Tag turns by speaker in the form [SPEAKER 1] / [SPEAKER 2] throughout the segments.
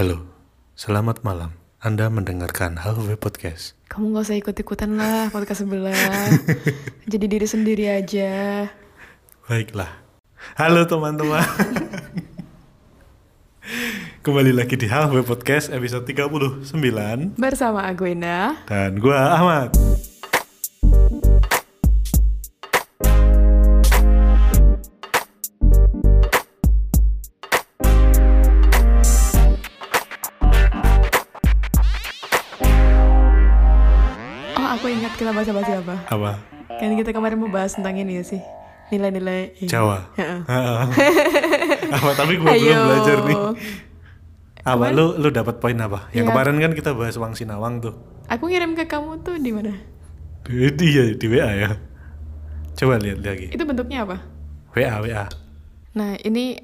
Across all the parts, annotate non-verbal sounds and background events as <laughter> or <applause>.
[SPEAKER 1] Halo, selamat malam. Anda mendengarkan Halfway Podcast.
[SPEAKER 2] Kamu gak usah ikut-ikutan lah podcast sebelah. <laughs> Jadi diri sendiri aja.
[SPEAKER 1] Baiklah. Halo teman-teman. <laughs> Kembali lagi di Halfway Podcast episode 39
[SPEAKER 2] Bersama Aguena.
[SPEAKER 1] dan gua Ahmad.
[SPEAKER 2] Kita bahas-bahas apa?
[SPEAKER 1] Apa?
[SPEAKER 2] Kan kita kemarin mau bahas tentang ini ya sih. Nilai-nilai.
[SPEAKER 1] Jawa. <laughs> Apa tapi gua belum belajar nih. Apa lu lu dapat poin apa? Yang
[SPEAKER 2] Iya.
[SPEAKER 1] kemarin kan kita bahas Wang Sinawang tuh.
[SPEAKER 2] Aku ngirim ke kamu tuh di mana?
[SPEAKER 1] Di, di, di WA ya. Coba lihat lagi.
[SPEAKER 2] Itu bentuknya apa?
[SPEAKER 1] WA WA.
[SPEAKER 2] Nah ini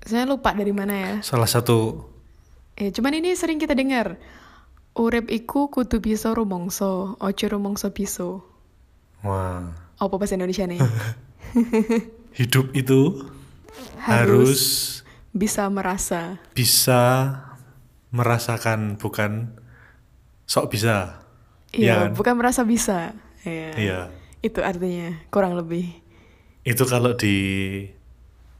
[SPEAKER 2] saya lupa dari mana ya.
[SPEAKER 1] Salah satu
[SPEAKER 2] Eh, cuman ini sering kita dengar. Urip iku kudu bisa rumongso, ojo rumongso piso.
[SPEAKER 1] wah
[SPEAKER 2] Apa bahasa Indonesia nih? <laughs>
[SPEAKER 1] hidup itu harus
[SPEAKER 2] bisa merasa.
[SPEAKER 1] bisa merasakan bukan sok bisa.
[SPEAKER 2] Iya,
[SPEAKER 1] kan?
[SPEAKER 2] bukan merasa bisa. Iya.
[SPEAKER 1] Iya.
[SPEAKER 2] Itu artinya kurang lebih
[SPEAKER 1] Itu kalau di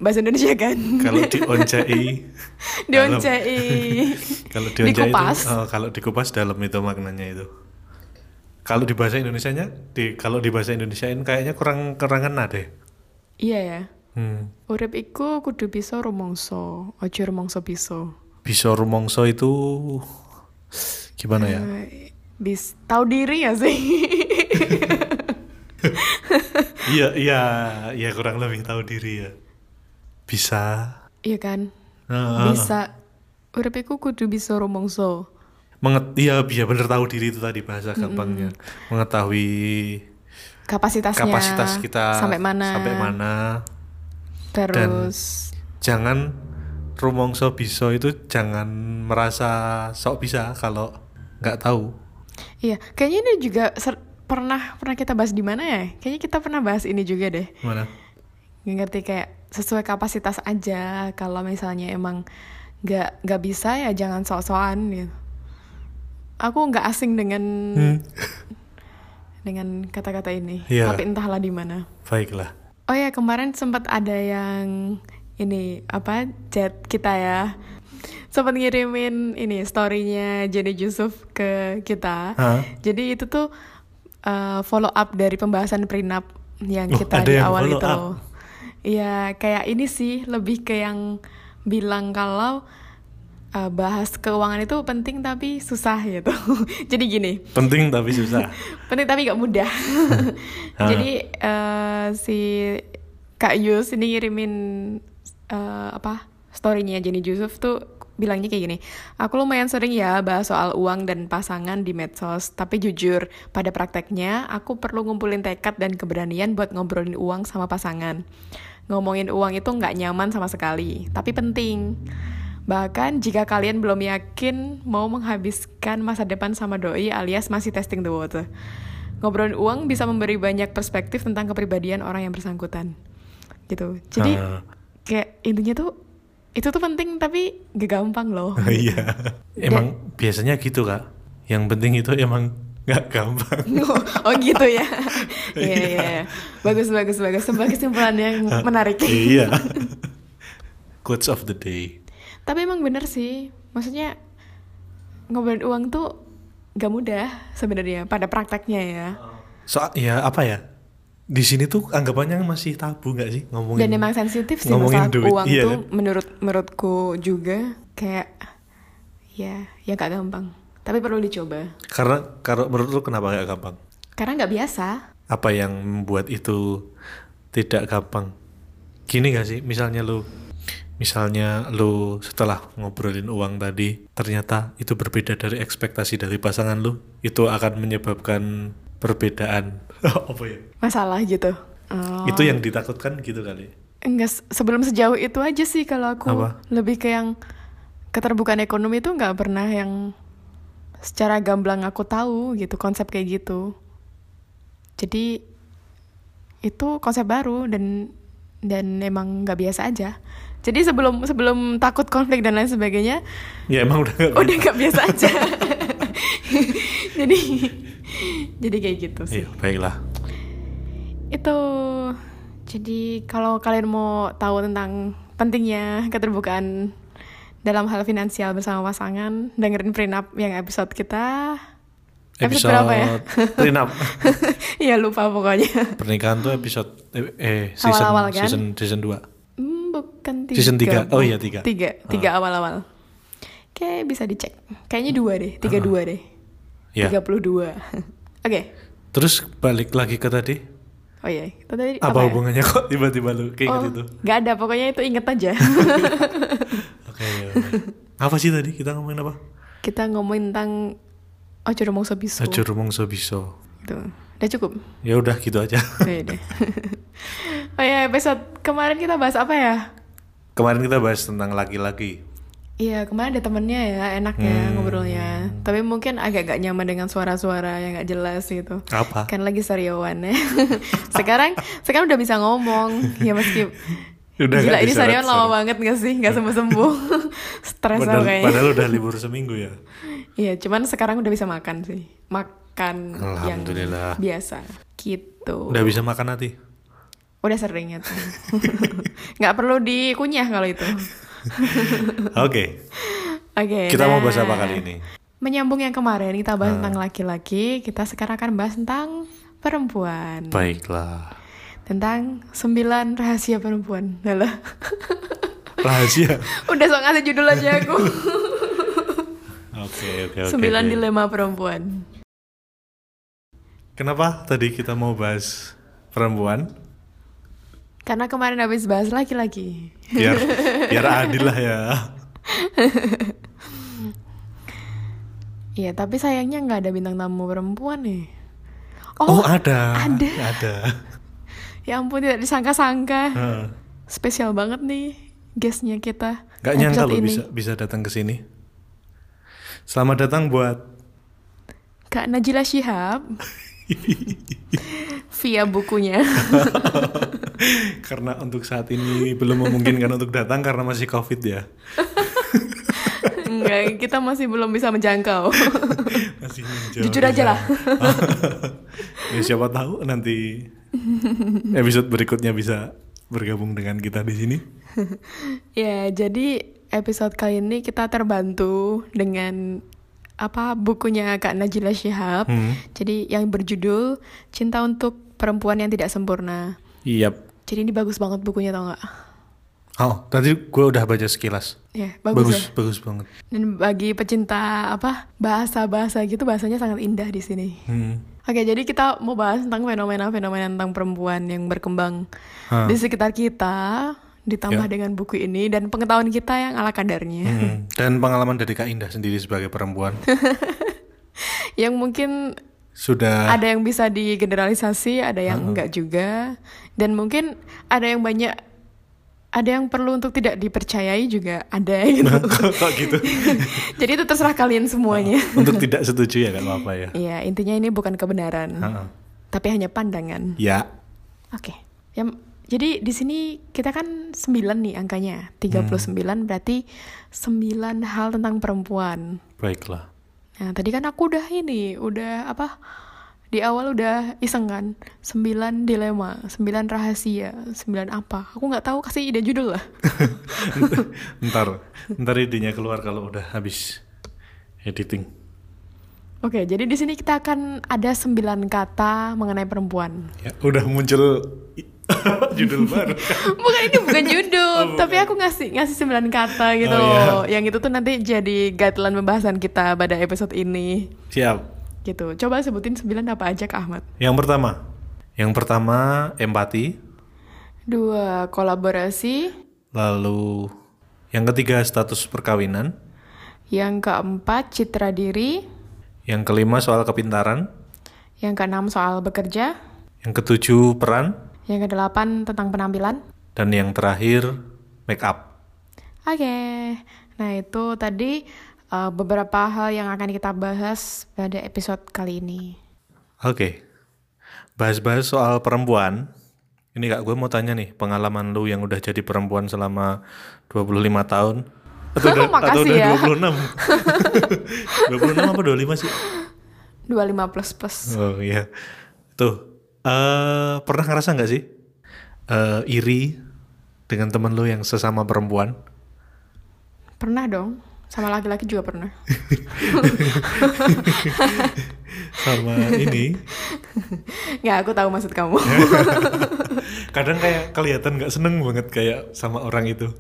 [SPEAKER 2] bahasa Indonesia kan.
[SPEAKER 1] kalau di oncei <laughs>
[SPEAKER 2] Dioncei.
[SPEAKER 1] kalau di oncei
[SPEAKER 2] Dikupas.
[SPEAKER 1] itu oh, kalau dikupas dalam itu maknanya itu. Kalau di bahasa Indonesianya di kalau di bahasa Indonesiain kayaknya kurang kurang kena deh.
[SPEAKER 2] Iya ya.
[SPEAKER 1] Hmm.
[SPEAKER 2] Urip iku kudu bisa rumongso, ojo rumongso piso.
[SPEAKER 1] Bisa rumongso itu gimana ya?
[SPEAKER 2] Eh, bis tahu diri ya sih? <laughs>
[SPEAKER 1] Iya, iya, iya kurang lebih tahu diri ya. Bisa.
[SPEAKER 2] iya kan?
[SPEAKER 1] Heeh.
[SPEAKER 2] Bisa. Urip iku kudu bisa rumongso.
[SPEAKER 1] Menget, iya, iya bener tahu diri itu tadi bahasa gampangnya. Mengetahui
[SPEAKER 2] Kapasitasnya.
[SPEAKER 1] kapasitas kita
[SPEAKER 2] Sampai mana?
[SPEAKER 1] Sampai mana.
[SPEAKER 2] Terus
[SPEAKER 1] Jangan rumongso bisa itu jangan merasa sok bisa kalau nggak tahu.
[SPEAKER 2] Iya, kayaknya ini juga pernah pernah kita bahas di mana ya? Kayaknya kita pernah bahas ini juga deh.
[SPEAKER 1] Mana?
[SPEAKER 2] Nggak ngerti kayak sesuai kapasitas aja. Kalau misalnya emang nggak nggak bisa ya jangan sok-sokan gitu. Aku nggak asing dengan
[SPEAKER 1] Hmm. <laughs>
[SPEAKER 2] dengan kata-kata ini.
[SPEAKER 1] Iya.
[SPEAKER 2] Tapi entahlah di mana.
[SPEAKER 1] Baiklah.
[SPEAKER 2] Oh ya kemarin sempat ada yang ini apa chat kita ya. Sempat ngirimin ini storynya Jenny Yusuf ke kita.
[SPEAKER 1] Hah?
[SPEAKER 2] Jadi itu tuh uh, follow up dari pembahasan prenup yang
[SPEAKER 1] Oh,
[SPEAKER 2] kita
[SPEAKER 1] ada
[SPEAKER 2] di
[SPEAKER 1] yang
[SPEAKER 2] awal itu.
[SPEAKER 1] up?
[SPEAKER 2] Iya, kayak ini sih lebih ke yang bilang kalau uh, bahas keuangan itu penting tapi susah gitu. <laughs> Jadi gini,
[SPEAKER 1] Penting tapi susah. <laughs>
[SPEAKER 2] penting tapi gak mudah.
[SPEAKER 1] Ah. <laughs>
[SPEAKER 2] Jadi eh, si Kak Yus ini ngirimin eh, apa storynya Jenny Yusuf tuh bilangnya kayak gini. Aku lumayan sering ya bahas soal uang dan pasangan di medsos, tapi jujur pada prakteknya aku perlu ngumpulin tekad dan keberanian buat ngobrolin uang sama pasangan. Ngomongin uang itu nggak nyaman sama sekali, tapi penting. Bahkan jika kalian belum yakin mau menghabiskan masa depan sama doi alias masih testing the water. Ngobrolin uang bisa memberi banyak perspektif tentang kepribadian orang yang bersangkutan. Gitu. Jadi
[SPEAKER 1] Ah.
[SPEAKER 2] kayak intinya tuh itu tuh penting tapi gak gampang loh. <laughs>
[SPEAKER 1] Iya. Emang biasanya gitu kak. Yang penting itu emang nggak gampang. <laughs>
[SPEAKER 2] oh gitu ya. <laughs> Iya iya. iya. Bagus bagus bagus. Sebuah kesimpulan yang menarik. <laughs>
[SPEAKER 1] iya. Quotes of the day.
[SPEAKER 2] Tapi emang bener sih. Maksudnya ngobrolin uang tuh gak mudah sebenarnya pada prakteknya ya.
[SPEAKER 1] Soal ya apa ya? Di sini tuh anggapannya masih tabu nggak sih ngomongin?
[SPEAKER 2] Dan emang sensitif sih
[SPEAKER 1] ngomongin
[SPEAKER 2] masalah
[SPEAKER 1] duit,
[SPEAKER 2] uang
[SPEAKER 1] iya
[SPEAKER 2] tuh
[SPEAKER 1] kan?
[SPEAKER 2] menurut menurutku juga kayak ya ya gak gampang. Tapi perlu dicoba.
[SPEAKER 1] Karena kalau menurut lu kenapa nggak gampang?
[SPEAKER 2] Karena nggak biasa.
[SPEAKER 1] Apa yang membuat itu tidak gampang? Gini gak sih? Misalnya lu Misalnya lu setelah ngobrolin uang tadi ternyata itu berbeda dari ekspektasi dari pasangan lu, itu akan menyebabkan perbedaan <laughs> apa ya?
[SPEAKER 2] Masalah gitu. Oh.
[SPEAKER 1] Itu yang ditakutkan gitu kali.
[SPEAKER 2] Enggak, se- sebelum sejauh itu aja sih kalau aku
[SPEAKER 1] Apa?
[SPEAKER 2] lebih ke yang keterbukaan ekonomi itu nggak pernah yang secara gamblang aku tahu gitu konsep kayak gitu. Jadi itu konsep baru dan dan emang nggak biasa aja Jadi sebelum sebelum takut konflik dan lain sebagainya,
[SPEAKER 1] Ya emang udah nggak
[SPEAKER 2] udah nggak biasa aja. <laughs> jadi jadi kayak gitu sih.
[SPEAKER 1] Iya, baiklah.
[SPEAKER 2] Itu jadi kalau kalian mau tahu tentang pentingnya keterbukaan dalam hal finansial bersama pasangan, dengerin prenup yang episode kita. Episode, berapa ya?
[SPEAKER 1] prenup. <laughs>
[SPEAKER 2] Iya lupa pokoknya.
[SPEAKER 1] Pernikahan tuh episode eh, eh season
[SPEAKER 2] Awal-awal kan?
[SPEAKER 1] season season 2.
[SPEAKER 2] Hmm, bukan tiga.
[SPEAKER 1] Season tiga. Oh iya, tiga.
[SPEAKER 2] Tiga, tiga awal-awal. Kayak bisa dicek. Kayaknya dua deh, tiga dua deh.
[SPEAKER 1] Ya.
[SPEAKER 2] Tiga puluh dua. <laughs> Oke.
[SPEAKER 1] Terus balik lagi ke tadi.
[SPEAKER 2] Oh iya, itu tadi
[SPEAKER 1] Apa,
[SPEAKER 2] ya?
[SPEAKER 1] hubungannya kok tiba-tiba lu kayak
[SPEAKER 2] Oh,
[SPEAKER 1] gitu?
[SPEAKER 2] nggak ada. Pokoknya itu inget aja. <laughs>
[SPEAKER 1] Oke. ya udah. apa sih tadi kita ngomongin apa?
[SPEAKER 2] Kita ngomongin tentang Ojo Romong Sobiso.
[SPEAKER 1] Aja rumong so bisa.
[SPEAKER 2] Gitu. Udah cukup?
[SPEAKER 1] Ya udah gitu aja.
[SPEAKER 2] Oh deh. <laughs> oh ya episode kemarin kita bahas apa ya?
[SPEAKER 1] Kemarin kita bahas tentang laki-laki.
[SPEAKER 2] Iya kemarin ada temennya ya enak ya
[SPEAKER 1] Hmm.
[SPEAKER 2] ngobrolnya. Tapi mungkin agak gak nyaman dengan suara-suara yang gak jelas gitu.
[SPEAKER 1] Apa?
[SPEAKER 2] Kan lagi sariowan ya. <laughs> sekarang sekarang udah bisa ngomong. Ya meski
[SPEAKER 1] Udah
[SPEAKER 2] Gila ini
[SPEAKER 1] diseret-seret.
[SPEAKER 2] lama banget gak sih? Gak sembuh-sembuh. <laughs> Stres
[SPEAKER 1] Padahal,
[SPEAKER 2] kayaknya.
[SPEAKER 1] padahal udah libur seminggu ya.
[SPEAKER 2] Iya, cuman sekarang udah bisa makan sih. Makan yang biasa. Gitu.
[SPEAKER 1] Udah bisa makan hati.
[SPEAKER 2] Udah sering ya. <laughs> Nggak perlu dikunyah kalau itu.
[SPEAKER 1] Oke.
[SPEAKER 2] Oke.
[SPEAKER 1] Kita mau
[SPEAKER 2] nah,
[SPEAKER 1] bahas apa kali ini?
[SPEAKER 2] Menyambung yang kemarin kita bahas
[SPEAKER 1] Ah.
[SPEAKER 2] tentang laki-laki, kita sekarang akan bahas tentang perempuan.
[SPEAKER 1] Baiklah.
[SPEAKER 2] Tentang sembilan rahasia perempuan. Alah.
[SPEAKER 1] Rahasia. <laughs>
[SPEAKER 2] Udah sok ngasih judul aja aku. <laughs>
[SPEAKER 1] Oke, oke, oke.
[SPEAKER 2] Sembilan dilema perempuan.
[SPEAKER 1] Kenapa tadi kita mau bahas perempuan?
[SPEAKER 2] Karena kemarin habis bahas laki-laki.
[SPEAKER 1] Biar <laughs> biar adil lah ya.
[SPEAKER 2] Iya, tapi sayangnya nggak ada bintang tamu perempuan nih.
[SPEAKER 1] Oh,
[SPEAKER 2] Oh,
[SPEAKER 1] ada.
[SPEAKER 2] ada.
[SPEAKER 1] Ada.
[SPEAKER 2] Ya ampun tidak disangka-sangka.
[SPEAKER 1] Heeh.
[SPEAKER 2] Spesial banget nih guestnya kita.
[SPEAKER 1] Gak nyangka lo bisa bisa datang ke sini. Selamat datang buat
[SPEAKER 2] Kak Najila Shihab. <laughs> via bukunya. <laughs>
[SPEAKER 1] karena untuk saat ini belum memungkinkan untuk datang karena masih covid ya.
[SPEAKER 2] Enggak, kita masih belum bisa menjangkau. <laughs>
[SPEAKER 1] Masih menjauh.
[SPEAKER 2] Jujur aja lah.
[SPEAKER 1] ya siapa tahu nanti <laughs> episode berikutnya bisa bergabung dengan kita di sini. <laughs>
[SPEAKER 2] ya, jadi episode kali ini kita terbantu dengan apa bukunya Kak Najila Shihab.
[SPEAKER 1] Hmm.
[SPEAKER 2] Jadi yang berjudul Cinta untuk Perempuan yang Tidak Sempurna.
[SPEAKER 1] Iya.
[SPEAKER 2] Jadi ini bagus banget bukunya tau nggak?
[SPEAKER 1] Oh, tadi gue udah baca sekilas.
[SPEAKER 2] Ya, bagus,
[SPEAKER 1] Bagus,
[SPEAKER 2] ya.
[SPEAKER 1] bagus banget.
[SPEAKER 2] Dan bagi pecinta apa bahasa-bahasa gitu bahasanya sangat indah di sini.
[SPEAKER 1] Hmm.
[SPEAKER 2] Oke, jadi kita mau bahas tentang fenomena-fenomena tentang perempuan yang berkembang di sekitar kita, ditambah
[SPEAKER 1] Ya.
[SPEAKER 2] dengan buku ini dan pengetahuan kita yang ala kadarnya.
[SPEAKER 1] Hmm. Dan pengalaman dari Kak Indah sendiri sebagai perempuan <laughs>
[SPEAKER 2] Yang mungkin
[SPEAKER 1] sudah
[SPEAKER 2] ada yang bisa digeneralisasi, ada yang enggak juga, dan mungkin ada yang banyak ada yang perlu untuk tidak dipercayai juga ada <laughs> gitu. <laughs>
[SPEAKER 1] kok, kok gitu. <laughs>
[SPEAKER 2] jadi itu terserah kalian semuanya.
[SPEAKER 1] Untuk tidak setuju ya kan apa ya.
[SPEAKER 2] Iya, intinya ini bukan kebenaran,
[SPEAKER 1] Heeh.
[SPEAKER 2] tapi hanya pandangan.
[SPEAKER 1] Ya.
[SPEAKER 2] Oke. Yang jadi di sini kita kan 9 nih angkanya. 39 berarti 9 hal tentang perempuan.
[SPEAKER 1] Baiklah.
[SPEAKER 2] Nah, tadi kan aku udah ini, udah apa? Di awal udah iseng kan. 9 dilema, 9 rahasia, 9 apa? Aku nggak tahu kasih ide judul lah. <laughs>
[SPEAKER 1] ntar ntar idenya keluar kalau udah habis editing.
[SPEAKER 2] Oke, jadi di sini kita akan ada 9 kata mengenai perempuan.
[SPEAKER 1] Ya, udah muncul <laughs> judul baru. <laughs>
[SPEAKER 2] bukan ini bukan judul,
[SPEAKER 1] Oh,
[SPEAKER 2] tapi aku ngasih ngasih 9 kata gitu
[SPEAKER 1] Oh, iya.
[SPEAKER 2] Yang itu tuh nanti jadi guideline pembahasan kita pada episode ini.
[SPEAKER 1] Siap.
[SPEAKER 2] Gitu. Coba sebutin 9 apa aja Kak Ahmad.
[SPEAKER 1] Yang pertama. Yang pertama empati,
[SPEAKER 2] Dua, kolaborasi.
[SPEAKER 1] lalu yang ketiga status perkawinan,
[SPEAKER 2] Yang keempat, citra diri.
[SPEAKER 1] yang kelima soal kepintaran,
[SPEAKER 2] Yang keenam, soal bekerja.
[SPEAKER 1] yang ketujuh peran,
[SPEAKER 2] Yang kedelapan, tentang penampilan.
[SPEAKER 1] dan yang terakhir make up.
[SPEAKER 2] Oke. Nah, itu tadi uh, beberapa hal yang akan kita bahas pada episode kali ini.
[SPEAKER 1] Oke. Bahas-bahas soal perempuan. Ini kak, gue mau tanya nih, pengalaman lu yang udah jadi perempuan selama 25 tahun atau <laughs> udah, atau udah
[SPEAKER 2] ya.
[SPEAKER 1] 26? 26 <laughs> apa 25 sih?
[SPEAKER 2] 25 plus plus.
[SPEAKER 1] Oh iya. Tuh, eh pernah ngerasa nggak sih eh iri dengan temen lu yang sesama perempuan?
[SPEAKER 2] Pernah dong. Sama laki-laki juga pernah.
[SPEAKER 1] Sama ini,
[SPEAKER 2] Nggak, aku tahu maksud kamu. <laughs>
[SPEAKER 1] kadang kayak kelihatan nggak seneng banget kayak sama orang itu.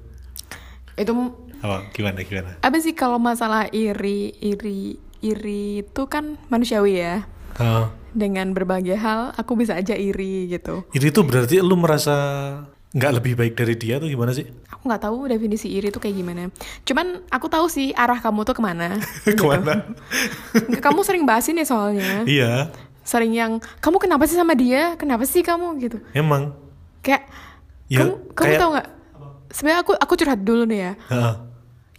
[SPEAKER 2] itu
[SPEAKER 1] Apa? Gimana gimana?
[SPEAKER 2] apa sih kalau masalah iri, iri, iri itu kan manusiawi ya.
[SPEAKER 1] Oh,
[SPEAKER 2] Dengan berbagai hal, aku bisa aja iri gitu.
[SPEAKER 1] iri itu berarti lu merasa nggak lebih baik dari dia tuh gimana sih?
[SPEAKER 2] Aku nggak tahu definisi iri itu kayak gimana. Cuman aku tahu sih arah kamu tuh ke mana. <laughs> gitu.
[SPEAKER 1] Ke mana?
[SPEAKER 2] Kamu sering bahas ini soalnya.
[SPEAKER 1] iya,
[SPEAKER 2] Sering yang, kamu kenapa sih sama dia? Kenapa sih kamu gitu?
[SPEAKER 1] emang.
[SPEAKER 2] Kayak,
[SPEAKER 1] Ya,
[SPEAKER 2] kamu, kamu
[SPEAKER 1] kayak-
[SPEAKER 2] tahu nggak? Sebenarnya aku aku curhat dulu nih ya.
[SPEAKER 1] Heeh.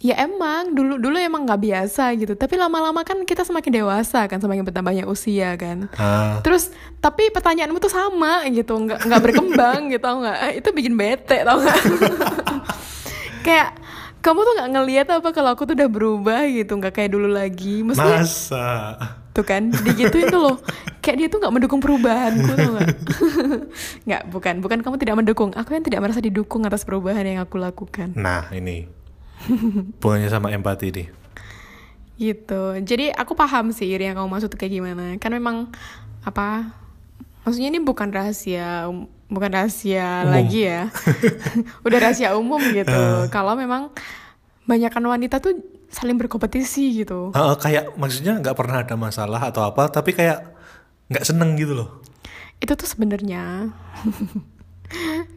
[SPEAKER 2] Ya emang dulu dulu emang nggak biasa gitu. Tapi lama-lama kan kita semakin dewasa kan, semakin bertambahnya usia kan.
[SPEAKER 1] Ah,
[SPEAKER 2] Terus tapi pertanyaanmu tuh sama gitu, nggak nggak berkembang <laughs> gitu tau nggak? Eh, Itu bikin bete tau nggak? <laughs> kayak kamu tuh nggak ngelihat apa kalau aku tuh udah berubah gitu, nggak kayak dulu lagi. Maksudnya
[SPEAKER 1] masa?
[SPEAKER 2] tuh kan digituin tuh loh kayak dia tuh nggak mendukung perubahanku tuh nggak <laughs> nggak bukan bukan kamu tidak mendukung aku yang tidak merasa didukung atas perubahan yang aku lakukan
[SPEAKER 1] Nah, ini. <laughs> Hubungannya sama empati nih.
[SPEAKER 2] gitu. Jadi aku paham sih iri yang kamu maksud tuh kayak gimana. Kan memang apa maksudnya ini bukan rahasia bukan rahasia
[SPEAKER 1] Umum.
[SPEAKER 2] lagi ya. <laughs> <laughs> Udah rahasia umum gitu. Kalau memang banyakkan wanita tuh saling berkompetisi gitu.
[SPEAKER 1] Heeh, kayak maksudnya nggak pernah ada masalah atau apa, tapi kayak nggak seneng gitu loh.
[SPEAKER 2] itu tuh sebenarnya.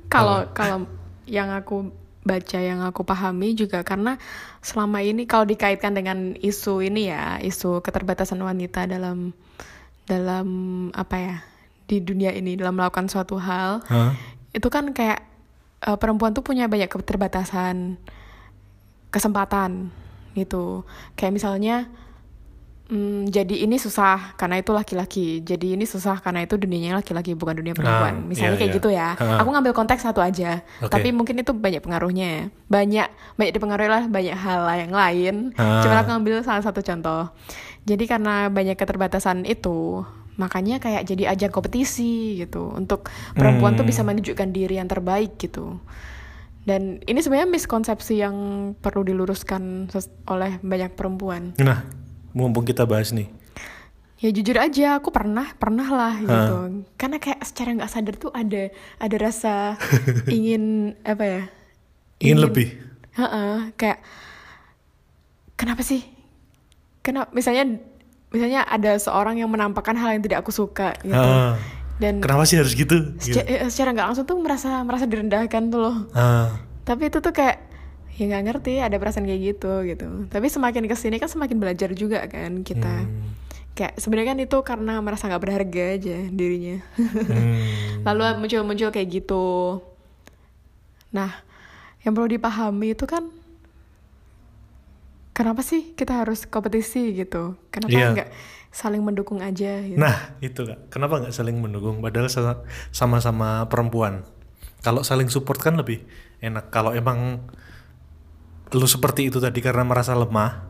[SPEAKER 2] Kalau kalau yang aku baca yang aku pahami juga karena selama ini kalau dikaitkan dengan isu ini ya isu keterbatasan wanita dalam dalam apa ya di dunia ini dalam melakukan suatu hal
[SPEAKER 1] Hah?
[SPEAKER 2] itu kan kayak eh, perempuan tuh punya banyak keterbatasan kesempatan gitu kayak misalnya mm, jadi ini susah karena itu laki-laki jadi ini susah karena itu dunianya laki-laki bukan dunia perempuan
[SPEAKER 1] Ah,
[SPEAKER 2] misalnya
[SPEAKER 1] iya,
[SPEAKER 2] kayak
[SPEAKER 1] iya.
[SPEAKER 2] gitu ya
[SPEAKER 1] Ha.
[SPEAKER 2] aku ngambil konteks satu aja
[SPEAKER 1] Oke.
[SPEAKER 2] tapi mungkin itu banyak pengaruhnya ya. banyak banyak dipengaruhi lah banyak hal yang lain
[SPEAKER 1] Ah.
[SPEAKER 2] cuma aku ngambil salah satu contoh jadi karena banyak keterbatasan itu makanya kayak jadi ajang kompetisi gitu untuk perempuan tuh
[SPEAKER 1] Hmm.
[SPEAKER 2] bisa menunjukkan diri yang terbaik gitu dan ini sebenarnya miskonsepsi yang perlu diluruskan oleh banyak perempuan.
[SPEAKER 1] Nah, mumpung kita bahas nih.
[SPEAKER 2] Ya jujur aja, aku pernah, pernah lah gitu. Karena kayak secara nggak sadar tuh ada ada rasa <laughs> ingin apa ya?
[SPEAKER 1] Ingin lebih.
[SPEAKER 2] Heeh, kayak kenapa sih? Kenapa? Misalnya, misalnya ada seorang yang menampakkan hal yang tidak aku suka gitu.
[SPEAKER 1] Ah,
[SPEAKER 2] Dan
[SPEAKER 1] kenapa sih harus gitu?
[SPEAKER 2] seca-
[SPEAKER 1] Gitu.
[SPEAKER 2] eh, secara nggak langsung tuh merasa merasa direndahkan tuh loh.
[SPEAKER 1] Ah,
[SPEAKER 2] tapi itu tuh kayak ya nggak ngerti ada perasaan kayak gitu gitu tapi semakin ke sini kan semakin belajar juga kan kita
[SPEAKER 1] Hmm.
[SPEAKER 2] kayak sebenarnya kan itu karena merasa nggak berharga aja dirinya
[SPEAKER 1] hmm. <laughs>
[SPEAKER 2] lalu muncul-muncul kayak gitu nah yang perlu dipahami itu kan kenapa sih kita harus kompetisi gitu kenapa
[SPEAKER 1] Iya.
[SPEAKER 2] nggak saling mendukung aja gitu
[SPEAKER 1] Nah, itu kak. Kenapa nggak saling mendukung? Padahal sa- sama-sama perempuan. Kalau saling support kan lebih enak. Kalau emang lu seperti itu tadi karena merasa lemah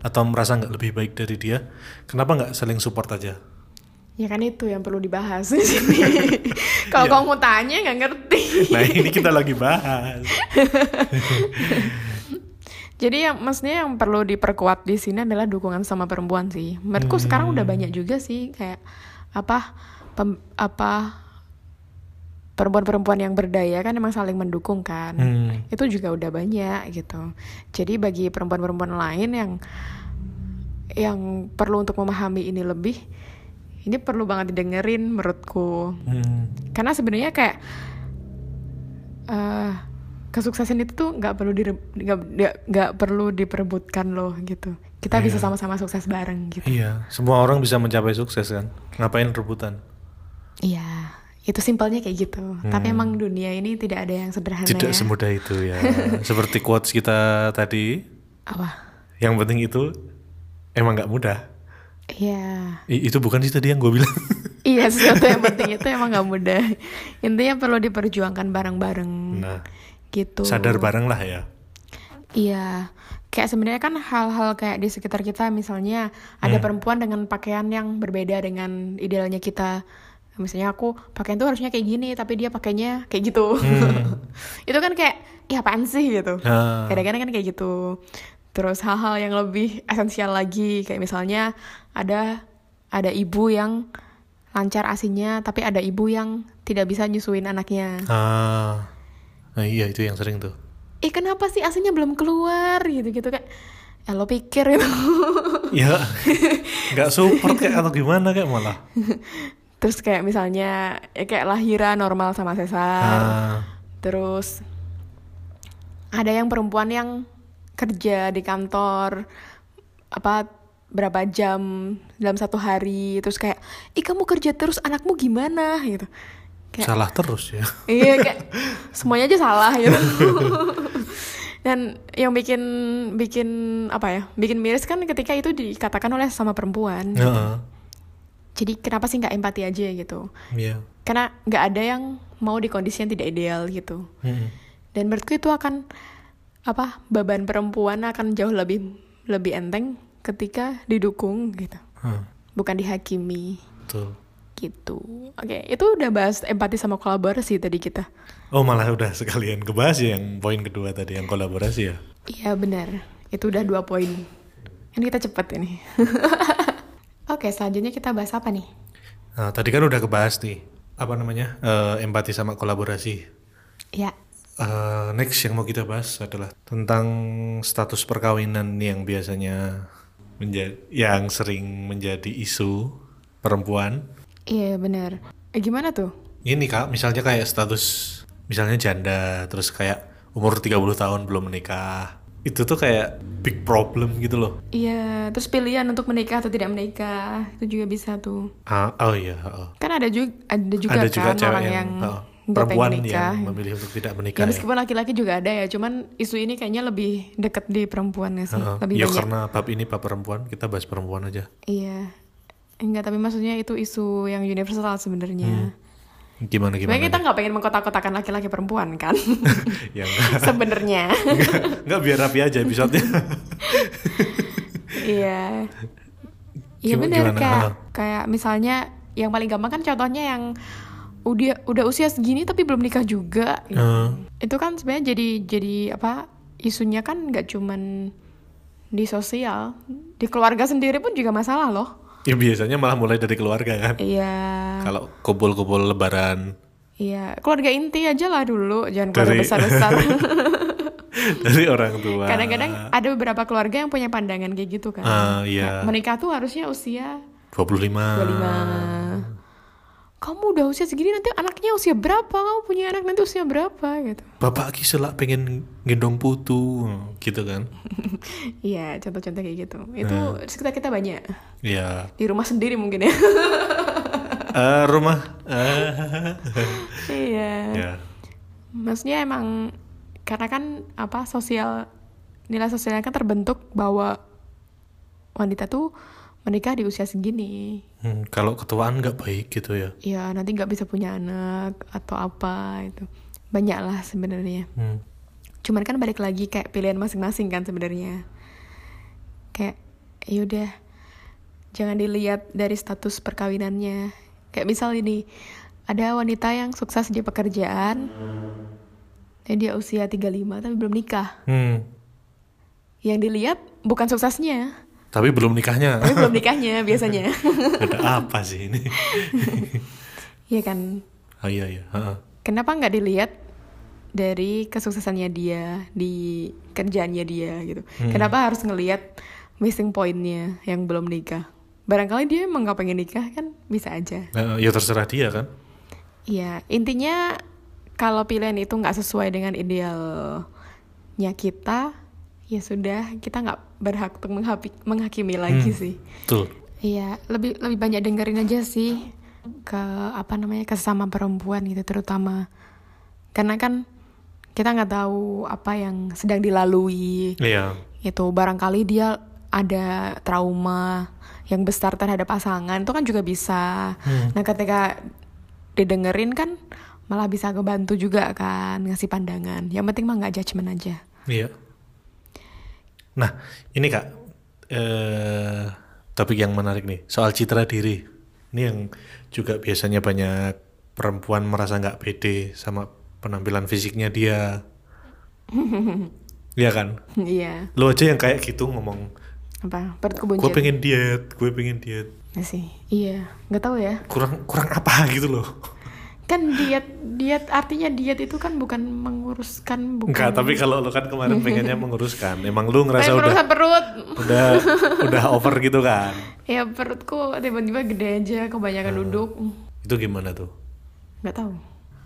[SPEAKER 1] atau merasa nggak lebih baik dari dia, kenapa nggak saling support aja?
[SPEAKER 2] ya kan itu yang perlu dibahas di sini <laughs> kalau
[SPEAKER 1] Iya.
[SPEAKER 2] kamu tanya nggak ngerti
[SPEAKER 1] Nah, ini kita lagi bahas. <laughs>
[SPEAKER 2] Jadi yang maksudnya yang perlu diperkuat di sini adalah dukungan sama perempuan sih. Menurutku sekarang udah banyak juga sih kayak apa pem- apa perempuan-perempuan yang berdaya kan emang saling mendukung kan.
[SPEAKER 1] Hmm.
[SPEAKER 2] Itu juga udah banyak gitu. Jadi bagi perempuan-perempuan lain yang yang perlu untuk memahami ini lebih ini perlu banget didengerin menurutku
[SPEAKER 1] Hmm.
[SPEAKER 2] karena sebenarnya kayak eh kesuksesan itu tuh nggak perlu dire- nggak perlu diperebutkan loh gitu kita bisa sama-sama sukses bareng gitu
[SPEAKER 1] Iya, semua orang bisa mencapai sukses kan. Ngapain rebutan?
[SPEAKER 2] iya itu simpelnya kayak gitu tapi emang dunia ini tidak ada yang sederhana
[SPEAKER 1] Tidak
[SPEAKER 2] ya
[SPEAKER 1] semudah itu ya. <laughs> Seperti quotes kita tadi,
[SPEAKER 2] apa
[SPEAKER 1] yang penting itu emang nggak mudah.
[SPEAKER 2] iya
[SPEAKER 1] I- itu bukan sih tadi yang gue bilang. <laughs>
[SPEAKER 2] iya sesuatu yang penting <laughs> itu emang nggak mudah intinya perlu diperjuangkan bareng-bareng
[SPEAKER 1] Nah,
[SPEAKER 2] gitu
[SPEAKER 1] sadar bareng lah ya.
[SPEAKER 2] Iya, kayak sebenarnya kan hal-hal kayak di sekitar kita misalnya ada
[SPEAKER 1] Hmm.
[SPEAKER 2] perempuan dengan pakaian yang berbeda dengan idealnya kita. Misalnya aku pakaian tuh harusnya kayak gini, tapi dia pakainya kayak gitu. <laughs> Itu kan kayak, ya apaan sih gitu.
[SPEAKER 1] Hmm.
[SPEAKER 2] Kadang-kadang kan kayak gitu. Terus hal-hal yang lebih esensial lagi, kayak misalnya ada ada ibu yang lancar asinya, tapi ada ibu yang tidak bisa nyusuin anaknya.
[SPEAKER 1] Ah, nah, iya itu yang sering tuh.
[SPEAKER 2] eh kenapa sih asinya belum keluar gitu-gitu kayak ya lo pikir gitu
[SPEAKER 1] Ya, <laughs> nggak support kayak atau gimana kayak malah. <laughs>
[SPEAKER 2] terus kayak misalnya ya kayak lahiran normal sama sesar
[SPEAKER 1] Ah,
[SPEAKER 2] terus ada yang perempuan yang kerja di kantor apa berapa jam dalam satu hari. Terus kayak ih kamu kerja terus anakmu gimana? Gitu. Kayak
[SPEAKER 1] salah terus ya.
[SPEAKER 2] iya kayak semuanya aja salah gitu. <laughs> Dan yang bikin bikin apa ya bikin miris kan ketika itu dikatakan oleh sama perempuan.
[SPEAKER 1] Heeh.
[SPEAKER 2] Jadi kenapa sih nggak empati aja gitu
[SPEAKER 1] Iya.
[SPEAKER 2] karena nggak ada yang mau di kondisi yang tidak ideal gitu
[SPEAKER 1] Mm-mm.
[SPEAKER 2] dan menurutku itu akan apa beban perempuan akan jauh lebih lebih enteng ketika didukung gitu
[SPEAKER 1] Hmm,
[SPEAKER 2] bukan dihakimi
[SPEAKER 1] Betul.
[SPEAKER 2] gitu oke itu udah bahas empati sama kolaborasi tadi kita
[SPEAKER 1] Oh malah udah sekalian kebahas ya yang poin kedua tadi yang kolaborasi ya.
[SPEAKER 2] Iya benar, itu udah dua poin. Kan kita cepet ini. <laughs> Oke, selanjutnya kita bahas apa nih?
[SPEAKER 1] Nah, tadi kan udah kebahas nih apa namanya eh, empati sama kolaborasi.
[SPEAKER 2] Ya,
[SPEAKER 1] Eh, next yang mau kita bahas adalah tentang status perkawinan yang biasanya menjadi yang sering menjadi isu perempuan.
[SPEAKER 2] iya benar. Eh, gimana tuh?
[SPEAKER 1] Ini kak, misalnya kayak status misalnya janda terus kayak umur 30 tahun belum menikah. Itu tuh kayak big problem gitu loh.
[SPEAKER 2] Iya, terus pilihan untuk menikah atau tidak menikah itu juga bisa tuh.
[SPEAKER 1] Ah, oh iya, oh.
[SPEAKER 2] Kan ada juga ada juga
[SPEAKER 1] ada
[SPEAKER 2] kan
[SPEAKER 1] juga cewek
[SPEAKER 2] orang
[SPEAKER 1] yang,
[SPEAKER 2] yang,
[SPEAKER 1] oh, perempuan yang memilih untuk tidak menikah.
[SPEAKER 2] Ya
[SPEAKER 1] ya.
[SPEAKER 2] meskipun laki-laki juga ada ya, cuman isu ini kayaknya lebih deket di perempuan ya sih,
[SPEAKER 1] Heeh.
[SPEAKER 2] lebih
[SPEAKER 1] ya
[SPEAKER 2] banyak.
[SPEAKER 1] karena bab ini bab perempuan, kita bahas perempuan aja.
[SPEAKER 2] Iya. Enggak, tapi maksudnya itu isu yang universal sebenarnya.
[SPEAKER 1] Gimana gimana?
[SPEAKER 2] Sebenarnya kita nggak pengen mengkotak-kotakan laki-laki perempuan kan? <laughs>
[SPEAKER 1] ya enggak,
[SPEAKER 2] sebenarnya.
[SPEAKER 1] enggak, enggak biar rapi aja episodenya.
[SPEAKER 2] Iya. <laughs> Iya benar kayak kayak misalnya yang paling gampang kan contohnya yang udah udah usia segini tapi belum nikah juga. gitu.
[SPEAKER 1] Eh,
[SPEAKER 2] Itu kan sebenarnya jadi jadi apa? Isunya kan nggak cuman di sosial, di keluarga sendiri pun juga masalah loh.
[SPEAKER 1] Ya biasanya malah mulai dari keluarga kan.
[SPEAKER 2] Iya.
[SPEAKER 1] Kalau kumpul-kumpul lebaran
[SPEAKER 2] Iya, keluarga inti aja lah dulu, jangan keluarga
[SPEAKER 1] Dari-
[SPEAKER 2] besar-besar. <laughs>
[SPEAKER 1] dari orang tua.
[SPEAKER 2] Kadang-kadang ada beberapa keluarga yang punya pandangan kayak gitu kan.
[SPEAKER 1] Ah, iya.
[SPEAKER 2] Menikah tuh harusnya usia
[SPEAKER 1] 25.
[SPEAKER 2] 25 kamu udah usia segini nanti anaknya usia berapa kamu punya anak nanti usia berapa gitu
[SPEAKER 1] Bapak ki selak pengen gendong putu gitu kan. <laughs>
[SPEAKER 2] iya contoh-contoh kayak gitu itu
[SPEAKER 1] Nah.
[SPEAKER 2] sekitar kita banyak
[SPEAKER 1] Ya.
[SPEAKER 2] di rumah sendiri mungkin ya <laughs>
[SPEAKER 1] Eh, rumah eh, <laughs>
[SPEAKER 2] iya
[SPEAKER 1] ya.
[SPEAKER 2] maksudnya emang karena kan apa sosial nilai sosialnya kan terbentuk bahwa wanita tuh menikah di usia segini.
[SPEAKER 1] Hmm, kalau ketuaan nggak baik gitu ya.
[SPEAKER 2] ya nanti nggak bisa punya anak atau apa itu. Banyak lah sebenarnya.
[SPEAKER 1] Hmm.
[SPEAKER 2] cuman kan balik lagi kayak pilihan masing-masing kan sebenarnya. Kayak yaudah jangan dilihat dari status perkawinannya. Kayak misal ini ada wanita yang sukses di pekerjaan dan dia usia 35 tapi belum nikah.
[SPEAKER 1] Hmm.
[SPEAKER 2] yang dilihat bukan suksesnya
[SPEAKER 1] Tapi belum nikahnya.
[SPEAKER 2] tapi belum nikahnya biasanya <laughs>
[SPEAKER 1] Ada apa sih ini?
[SPEAKER 2] Iya kan
[SPEAKER 1] Oh iya iya. Heeh.
[SPEAKER 2] kenapa nggak dilihat dari kesuksesannya dia di kerjaannya dia gitu kenapa harus ngelihat missing pointnya yang belum nikah barangkali dia emang nggak pengen nikah kan bisa aja
[SPEAKER 1] Eh, ya terserah dia kan.
[SPEAKER 2] Iya intinya kalau pilihan itu nggak sesuai dengan idealnya kita ya sudah kita nggak berhak untuk menghapi- menghakimi lagi sih
[SPEAKER 1] Betul.
[SPEAKER 2] Iya, lebih lebih banyak dengerin aja sih ke apa namanya ke sesama perempuan gitu terutama karena kan kita nggak tahu apa yang sedang dilalui
[SPEAKER 1] Iya.
[SPEAKER 2] itu barangkali dia ada trauma yang besar terhadap pasangan itu kan juga bisa.
[SPEAKER 1] Hmm.
[SPEAKER 2] Nah ketika didengerin kan malah bisa ngebantu juga kan ngasih pandangan. Yang penting mah nggak judgement aja.
[SPEAKER 1] Iya. Nah, ini Kak, eh, topik yang menarik nih, soal citra diri. Ini yang juga biasanya banyak perempuan merasa nggak pede sama penampilan fisiknya dia. <laughs> Iya kan?
[SPEAKER 2] Iya.
[SPEAKER 1] Lo aja yang kayak gitu ngomong,
[SPEAKER 2] Apa? Perutku
[SPEAKER 1] gue
[SPEAKER 2] buncit.
[SPEAKER 1] pengen diet, gue pengen diet.
[SPEAKER 2] Ya sih. Iya. Nggak tahu ya.
[SPEAKER 1] Kurang kurang apa gitu loh.
[SPEAKER 2] Kan diet diet artinya diet itu kan bukan menguruskan bukan.
[SPEAKER 1] Enggak, tapi kalau lo kan kemarin <laughs> pengennya menguruskan, emang lu ngerasa udah
[SPEAKER 2] perut.
[SPEAKER 1] udah udah <laughs> over gitu kan?
[SPEAKER 2] Ya perutku tiba-tiba gede aja kebanyakan
[SPEAKER 1] Hmm.
[SPEAKER 2] duduk.
[SPEAKER 1] Itu gimana tuh?
[SPEAKER 2] Nggak tahu.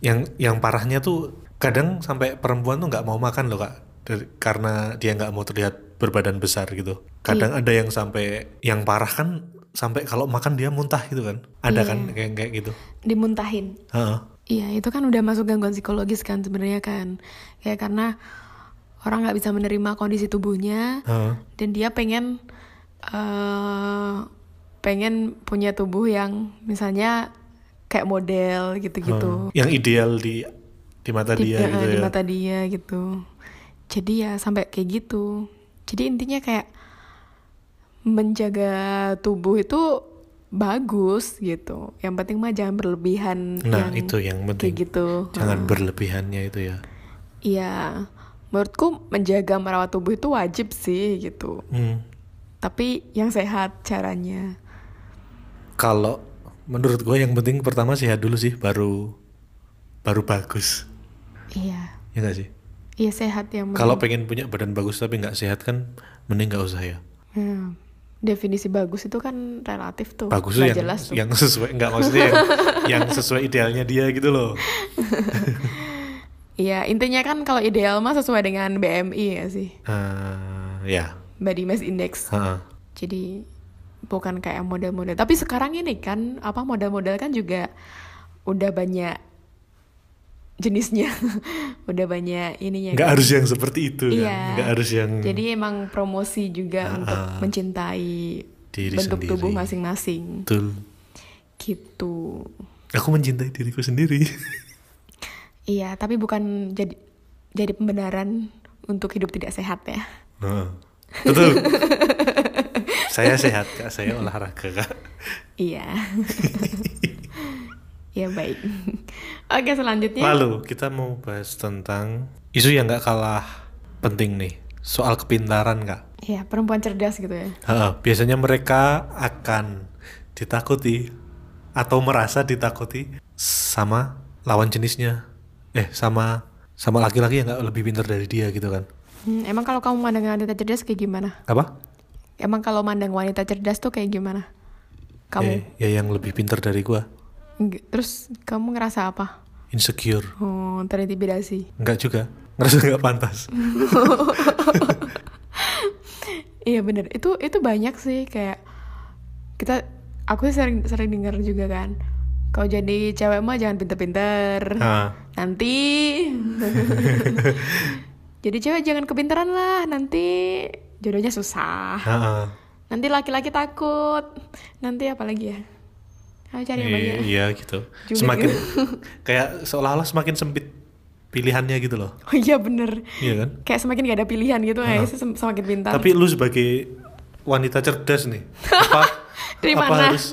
[SPEAKER 1] yang yang parahnya tuh kadang sampai perempuan tuh nggak mau makan loh kak Dari- karena dia nggak mau terlihat berbadan besar gitu kadang ada yang sampai yang parah kan sampai kalau makan dia muntah gitu kan ada kan kayak kayak gitu
[SPEAKER 2] Dimuntahin. Iya itu kan udah masuk gangguan psikologis kan sebenarnya kan. Ya karena orang nggak bisa menerima kondisi tubuhnya
[SPEAKER 1] Heeh.
[SPEAKER 2] dan dia pengen eh pengen punya tubuh yang misalnya kayak model gitu-gitu.
[SPEAKER 1] yang ideal di di mata
[SPEAKER 2] di,
[SPEAKER 1] dia
[SPEAKER 2] eh,
[SPEAKER 1] gitu
[SPEAKER 2] di
[SPEAKER 1] ya
[SPEAKER 2] mata dia gitu. Jadi ya sampai kayak gitu. Jadi intinya kayak menjaga tubuh itu bagus gitu. Yang penting mah jangan berlebihan
[SPEAKER 1] nah
[SPEAKER 2] yang
[SPEAKER 1] itu yang
[SPEAKER 2] kayak
[SPEAKER 1] penting
[SPEAKER 2] gitu.
[SPEAKER 1] jangan berlebihannya itu ya
[SPEAKER 2] Iya. Menurutku menjaga merawat tubuh itu wajib sih gitu.
[SPEAKER 1] Hmm.
[SPEAKER 2] Tapi yang sehat caranya.
[SPEAKER 1] kalau menurut gue yang penting pertama sehat dulu sih baru baru bagus
[SPEAKER 2] Iya.
[SPEAKER 1] ya nggak sih
[SPEAKER 2] Iya sehat yang
[SPEAKER 1] kalau pengen punya badan bagus tapi nggak sehat kan mending nggak usah ya
[SPEAKER 2] Ya, Definisi bagus itu kan relatif tuh.
[SPEAKER 1] bagus tuh yang
[SPEAKER 2] jelas tuh.
[SPEAKER 1] yang sesuai nggak maksudnya yang, <laughs> yang sesuai idealnya dia gitu loh <laughs>
[SPEAKER 2] Iya, intinya kan kalau ideal mah sesuai dengan BMI ya sih.
[SPEAKER 1] Eh, ya
[SPEAKER 2] Body Mass Index.
[SPEAKER 1] Heeh.
[SPEAKER 2] Jadi bukan kayak model-model. Tapi sekarang ini kan apa model-model kan juga udah banyak jenisnya. <laughs> udah banyak ininya.
[SPEAKER 1] nggak
[SPEAKER 2] kan.
[SPEAKER 1] harus yang seperti itu kan
[SPEAKER 2] Iya.
[SPEAKER 1] nggak harus yang
[SPEAKER 2] Jadi emang promosi juga untuk mencintai
[SPEAKER 1] Diri
[SPEAKER 2] bentuk
[SPEAKER 1] sendiri.
[SPEAKER 2] tubuh masing-masing.
[SPEAKER 1] betul
[SPEAKER 2] Gitu.
[SPEAKER 1] aku mencintai diriku sendiri <laughs>
[SPEAKER 2] Iya, tapi bukan jadi jadi pembenaran untuk hidup tidak sehat ya.
[SPEAKER 1] Heeh. betul <laughs> saya sehat kak saya olahraga kak
[SPEAKER 2] Iya. Ya baik. <laughs> Oke selanjutnya.
[SPEAKER 1] lalu kita mau bahas tentang isu yang nggak kalah penting nih soal kepintaran kak
[SPEAKER 2] Ya perempuan cerdas gitu ya.
[SPEAKER 1] Heeh, biasanya mereka akan ditakuti atau merasa ditakuti sama lawan jenisnya. Eh, sama sama laki-laki yang nggak lebih pintar dari dia gitu kan.
[SPEAKER 2] Hmm, emang kalau kamu mandang wanita cerdas kayak gimana?
[SPEAKER 1] Apa?
[SPEAKER 2] Emang kalau mandang wanita cerdas tuh kayak gimana? Kamu
[SPEAKER 1] Eh, ya yang lebih pintar dari gua.
[SPEAKER 2] Terus kamu ngerasa apa?
[SPEAKER 1] Insecure.
[SPEAKER 2] Oh terintimidasi.
[SPEAKER 1] Enggak juga. Ngerasa nggak pantas. <laughs>
[SPEAKER 2] Iya bener. Itu itu banyak sih kayak kita aku sering sering dengar juga kan. Kalau jadi cewek mah jangan pinter-pinter. Nanti <laughs> jadi cewek jangan kepintaran lah. Nanti jodohnya susah.
[SPEAKER 1] heeh.
[SPEAKER 2] Nanti laki-laki takut. Nanti apa lagi ya? Ayo cari yang banyak.
[SPEAKER 1] I- Iya gitu. <laughs>
[SPEAKER 2] Julid
[SPEAKER 1] Semakin
[SPEAKER 2] gitu. <laughs>
[SPEAKER 1] kayak seolah-olah semakin sempit pilihannya gitu loh.
[SPEAKER 2] Oh iya bener.
[SPEAKER 1] Iya kan?
[SPEAKER 2] Kayak semakin gak ada pilihan gitu sih sem- semakin pintar.
[SPEAKER 1] Tapi lu sebagai wanita cerdas nih, apa <laughs>
[SPEAKER 2] Dari
[SPEAKER 1] apa
[SPEAKER 2] mana?
[SPEAKER 1] harus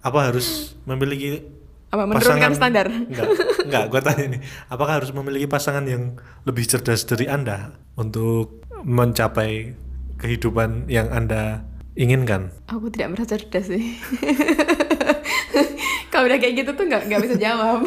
[SPEAKER 1] apa harus memiliki
[SPEAKER 2] Apa, menurunkan standar?
[SPEAKER 1] Enggak, enggak, gua tanya nih, apakah harus memiliki pasangan yang lebih cerdas dari Anda untuk mencapai kehidupan yang Anda inginkan?
[SPEAKER 2] Aku tidak merasa cerdas sih. Kalau udah kayak gitu tuh nggak nggak bisa jawab.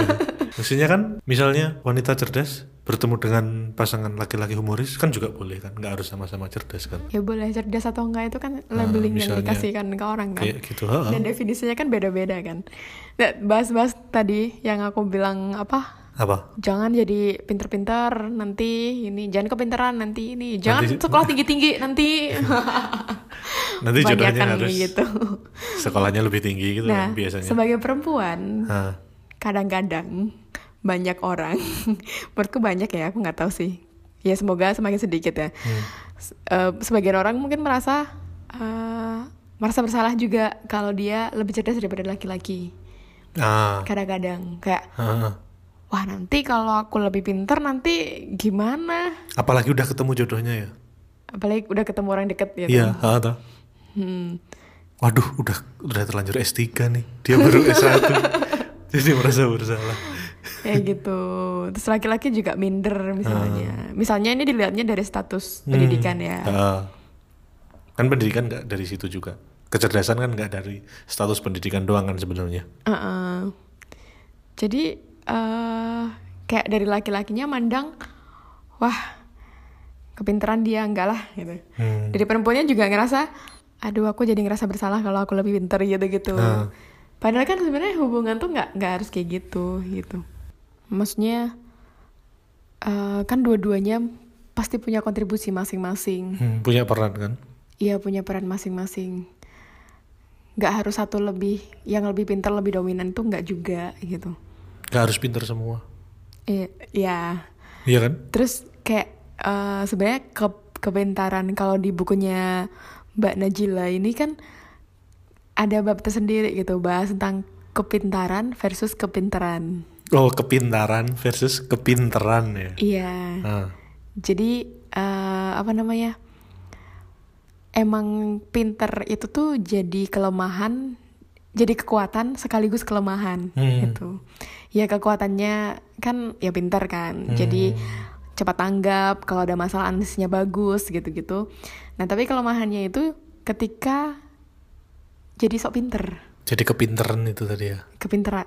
[SPEAKER 2] <laughs>
[SPEAKER 1] Maksudnya kan, misalnya wanita cerdas bertemu dengan pasangan laki-laki humoris kan juga boleh kan, nggak harus sama-sama cerdas kan?
[SPEAKER 2] ya boleh cerdas atau enggak itu kan labeling yang
[SPEAKER 1] misalnya
[SPEAKER 2] dikasihkan ke orang kan.
[SPEAKER 1] Kayak gitu, heeh.
[SPEAKER 2] Dan definisinya kan beda-beda kan. Nah, bahas-bahas tadi yang aku bilang apa?
[SPEAKER 1] Apa?
[SPEAKER 2] Jangan jadi pinter-pinter nanti ini, jangan kepinteran nanti ini, jangan
[SPEAKER 1] Nanti-
[SPEAKER 2] sekolah tinggi-tinggi nanti. <laughs>
[SPEAKER 1] Nanti jodohnya harus
[SPEAKER 2] gitu.
[SPEAKER 1] sekolahnya lebih tinggi gitu
[SPEAKER 2] Nah,
[SPEAKER 1] kan biasanya.
[SPEAKER 2] sebagai perempuan, kadang-kadang banyak orang, <laughs> menurutku banyak ya, aku nggak tahu sih. Ya semoga semakin sedikit ya.
[SPEAKER 1] Hmm.
[SPEAKER 2] eh, sebagian orang mungkin merasa eh, merasa bersalah juga kalau dia lebih cerdas daripada laki-laki
[SPEAKER 1] ah
[SPEAKER 2] kadang-kadang kayak
[SPEAKER 1] ah.
[SPEAKER 2] wah nanti kalau aku lebih pinter nanti gimana
[SPEAKER 1] apalagi udah ketemu jodohnya ya
[SPEAKER 2] apalagi udah ketemu orang deket gitu
[SPEAKER 1] iya ah, toh.
[SPEAKER 2] Hmm.
[SPEAKER 1] waduh udah udah terlanjur S3 nih dia baru S1 <laughs> jadi merasa bersalah
[SPEAKER 2] kayak gitu terus laki-laki juga minder misalnya misalnya ini dilihatnya dari status
[SPEAKER 1] Hmm.
[SPEAKER 2] pendidikan ya
[SPEAKER 1] Ah. kan pendidikan nggak dari situ juga kecerdasan kan nggak dari status pendidikan doang kan sebenarnya
[SPEAKER 2] Uh-uh. Jadi eh kayak dari laki-lakinya mandang, wah kepinteran dia enggak lah gitu.
[SPEAKER 1] Hmm.
[SPEAKER 2] Dari perempuannya juga ngerasa, aduh aku jadi ngerasa bersalah kalau aku lebih pinter gitu gitu.
[SPEAKER 1] Ah.
[SPEAKER 2] Padahal kan sebenarnya hubungan tuh nggak nggak harus kayak gitu gitu. Maksudnya eh kan dua-duanya pasti punya kontribusi masing-masing.
[SPEAKER 1] Hmm, punya peran kan
[SPEAKER 2] Iya punya peran masing-masing. Nggak harus satu lebih, yang lebih pintar lebih dominan tuh nggak juga gitu.
[SPEAKER 1] nggak harus pinter semua
[SPEAKER 2] Iya, ya.
[SPEAKER 1] iya kan
[SPEAKER 2] Terus kayak eh, sebenarnya ke kepintaran kalau di bukunya Mbak Najila ini kan ada bab tersendiri gitu bahas tentang kepintaran versus kepintaran.
[SPEAKER 1] oh kepintaran versus kepinteran ya
[SPEAKER 2] Iya.
[SPEAKER 1] Ah.
[SPEAKER 2] Jadi eh, apa namanya? Emang pinter itu tuh jadi kelemahan, jadi kekuatan sekaligus kelemahan
[SPEAKER 1] Hmm.
[SPEAKER 2] gitu. Ya kekuatannya kan ya pinter kan, jadi cepat tanggap kalau ada masalah analisisnya bagus gitu-gitu. Nah tapi kelemahannya itu ketika jadi sok pinter,
[SPEAKER 1] jadi kepinteran itu tadi ya
[SPEAKER 2] kepinteran,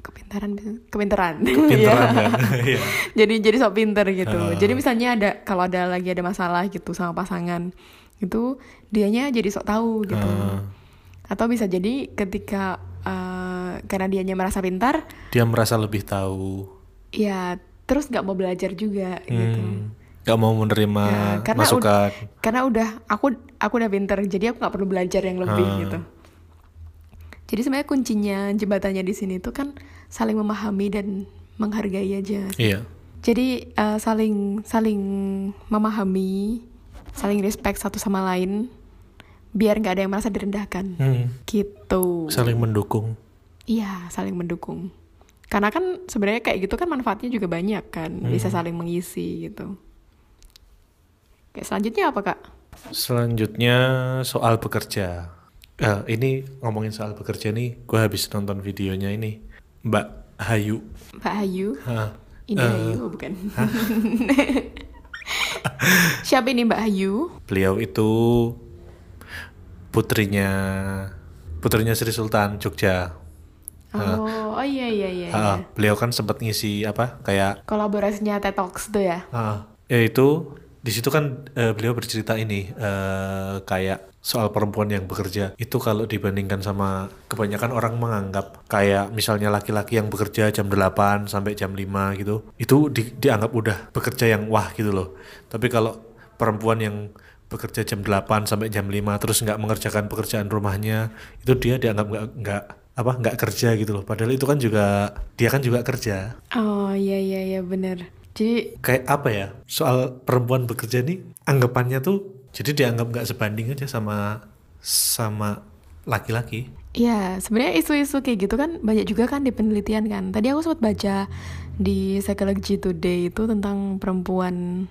[SPEAKER 2] kepintaran, kepinteran.
[SPEAKER 1] kepinteran <laughs>
[SPEAKER 2] Iya.
[SPEAKER 1] kan <laughs> iya
[SPEAKER 2] jadi jadi sok pinter gitu
[SPEAKER 1] Ah.
[SPEAKER 2] jadi misalnya ada kalau ada lagi ada masalah gitu sama pasangan itu dianya jadi sok tahu gitu
[SPEAKER 1] Ah.
[SPEAKER 2] atau bisa jadi ketika eh, karena dianya merasa pintar
[SPEAKER 1] dia merasa lebih tahu
[SPEAKER 2] ya terus nggak mau belajar juga gitu
[SPEAKER 1] Hmm, nggak mau menerima
[SPEAKER 2] Ya, karena
[SPEAKER 1] masukan
[SPEAKER 2] karena udah aku aku udah pinter jadi aku nggak perlu belajar yang lebih
[SPEAKER 1] Ah.
[SPEAKER 2] gitu jadi sebenarnya kuncinya jembatannya di sini tuh kan saling memahami dan menghargai aja
[SPEAKER 1] iya
[SPEAKER 2] Jadi eh, saling saling memahami, saling respect satu sama lain, biar nggak ada yang merasa direndahkan.
[SPEAKER 1] Hmm,
[SPEAKER 2] Gitu.
[SPEAKER 1] saling mendukung
[SPEAKER 2] Iya, saling mendukung. Karena kan sebenarnya kayak gitu kan manfaatnya juga banyak kan, bisa saling mengisi gitu. Kayak selanjutnya apa kak?
[SPEAKER 1] Selanjutnya soal bekerja. Eh, ini ngomongin soal bekerja nih, gue habis nonton videonya ini Mbak Hayu.
[SPEAKER 2] Mbak Ayu,
[SPEAKER 1] Hah,
[SPEAKER 2] ini
[SPEAKER 1] eh,
[SPEAKER 2] Ayu oh, bukan? <laughs> Siapa ini Mbak Ayu?
[SPEAKER 1] beliau itu putrinya putrinya Sri Sultan Jogja.
[SPEAKER 2] Oh, oh iya iya iya. iya.
[SPEAKER 1] Ah, beliau kan sempat ngisi apa kayak
[SPEAKER 2] Kolaborasinya TED Talks tuh ya.
[SPEAKER 1] ah, yaitu di situ kan eh, beliau bercerita ini eh, kayak soal perempuan yang bekerja itu kalau dibandingkan sama kebanyakan orang menganggap kayak misalnya laki-laki yang bekerja jam 8 sampai jam 5 gitu itu di- dianggap udah bekerja yang wah gitu loh tapi kalau perempuan yang bekerja jam 8 sampai jam 5 terus nggak mengerjakan pekerjaan rumahnya itu dia dianggap nggak nggak apa nggak kerja gitu loh padahal itu kan juga dia kan juga kerja
[SPEAKER 2] Oh iya iya iya bener. Jadi
[SPEAKER 1] kayak apa ya soal perempuan bekerja nih anggapannya tuh jadi dianggap nggak sebanding aja sama sama laki-laki
[SPEAKER 2] ya sebenarnya isu-isu kayak gitu kan banyak juga kan di penelitian kan. Tadi aku sempat baca di Psychology Today itu tentang perempuan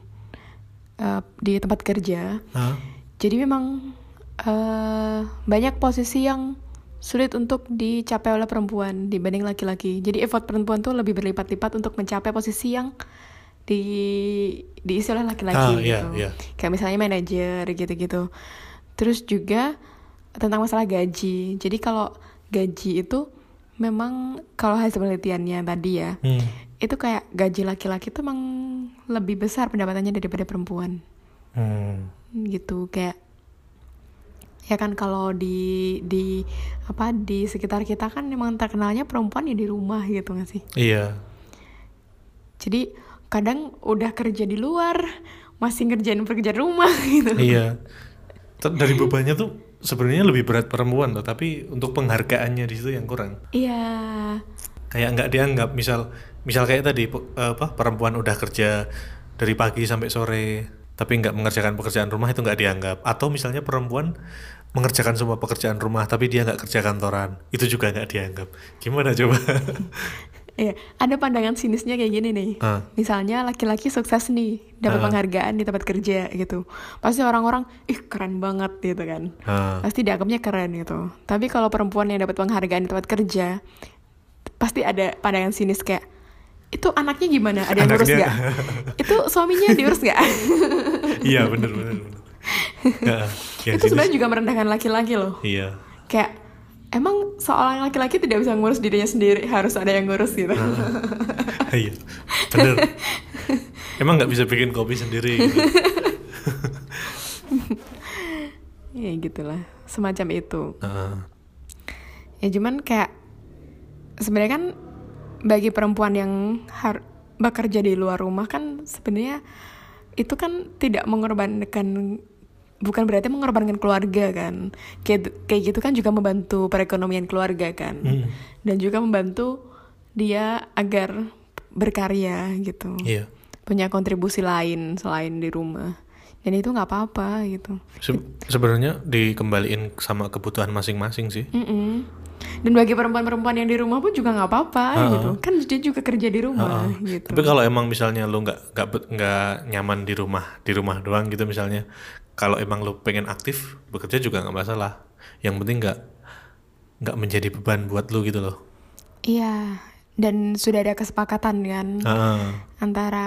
[SPEAKER 2] eh, di tempat kerja.
[SPEAKER 1] Hah?
[SPEAKER 2] Jadi memang eh, banyak posisi yang sulit untuk dicapai oleh perempuan dibanding laki-laki. Jadi effort perempuan tuh lebih berlipat-lipat untuk mencapai posisi yang di diisi oleh laki-laki
[SPEAKER 1] Ah, iya,
[SPEAKER 2] gitu.
[SPEAKER 1] iya.
[SPEAKER 2] Kayak misalnya manajer gitu-gitu. Terus juga tentang masalah gaji. Jadi kalau gaji itu memang kalau hasil penelitiannya tadi ya,
[SPEAKER 1] Hmm.
[SPEAKER 2] itu kayak gaji laki-laki tuh memang lebih besar pendapatannya daripada perempuan
[SPEAKER 1] Hmm.
[SPEAKER 2] gitu kayak ya kan kalau di di apa di sekitar kita kan memang terkenalnya perempuan ya di rumah gitu gak sih?
[SPEAKER 1] Iya.
[SPEAKER 2] Jadi kadang udah kerja di luar masih ngerjain pekerjaan rumah <laughs> gitu.
[SPEAKER 1] Iya. Ter- dari bebannya tuh sebenarnya lebih berat perempuan loh tapi untuk penghargaannya di situ yang kurang.
[SPEAKER 2] Iya.
[SPEAKER 1] Kayak nggak dianggap misal misal kayak tadi apa perempuan udah kerja dari pagi sampai sore tapi nggak mengerjakan pekerjaan rumah itu nggak dianggap atau misalnya perempuan mengerjakan semua pekerjaan rumah tapi dia nggak kerja kantoran itu juga nggak dianggap gimana coba <laughs>
[SPEAKER 2] Iya, ada pandangan sinisnya kayak gini nih.
[SPEAKER 1] Ah.
[SPEAKER 2] Misalnya laki-laki sukses nih, dapat
[SPEAKER 1] Ah.
[SPEAKER 2] penghargaan di tempat kerja gitu. Pasti orang-orang, ih keren banget gitu kan.
[SPEAKER 1] Ah.
[SPEAKER 2] Pasti dianggapnya keren gitu. Tapi kalau perempuan yang dapat penghargaan di tempat kerja, pasti ada pandangan sinis kayak, itu anaknya gimana? Ada yang ngurus
[SPEAKER 1] Anaknya-
[SPEAKER 2] gak? <laughs> itu suaminya diurus gak? <laughs>
[SPEAKER 1] iya bener bener. <laughs> Ya, yang
[SPEAKER 2] itu sebenarnya juga merendahkan laki-laki loh.
[SPEAKER 1] iya
[SPEAKER 2] Kayak, emang seorang laki-laki tidak bisa ngurus dirinya sendiri, harus ada yang ngurus gitu.
[SPEAKER 1] iya bener emang nggak bisa bikin kopi sendiri gitu.
[SPEAKER 2] ya gitulah, semacam itu.
[SPEAKER 1] Ah.
[SPEAKER 2] Ya cuman kayak sebenarnya kan bagi perempuan yang har bekerja di luar rumah kan sebenarnya itu kan tidak mengorbankan bukan berarti mengorbankan keluarga kan. Kayak kayak gitu kan juga membantu perekonomian keluarga kan.
[SPEAKER 1] Hmm.
[SPEAKER 2] Dan juga membantu dia agar berkarya gitu.
[SPEAKER 1] iya
[SPEAKER 2] Punya kontribusi lain selain di rumah. Dan itu nggak apa-apa gitu.
[SPEAKER 1] Se- sebenarnya dikembaliin sama kebutuhan masing-masing sih
[SPEAKER 2] Mm-mm. Dan bagi perempuan-perempuan yang di rumah pun juga nggak apa-apa
[SPEAKER 1] Ha-ha.
[SPEAKER 2] gitu. Kan dia juga kerja di rumah
[SPEAKER 1] Heeh.
[SPEAKER 2] gitu.
[SPEAKER 1] Tapi kalau emang misalnya lu nggak nggak nggak nyaman di rumah di rumah doang gitu misalnya, kalau emang lu pengen aktif bekerja juga nggak masalah. Yang penting nggak nggak menjadi beban buat lu gitu loh.
[SPEAKER 2] Iya. Dan sudah ada kesepakatan kan
[SPEAKER 1] Heeh.
[SPEAKER 2] antara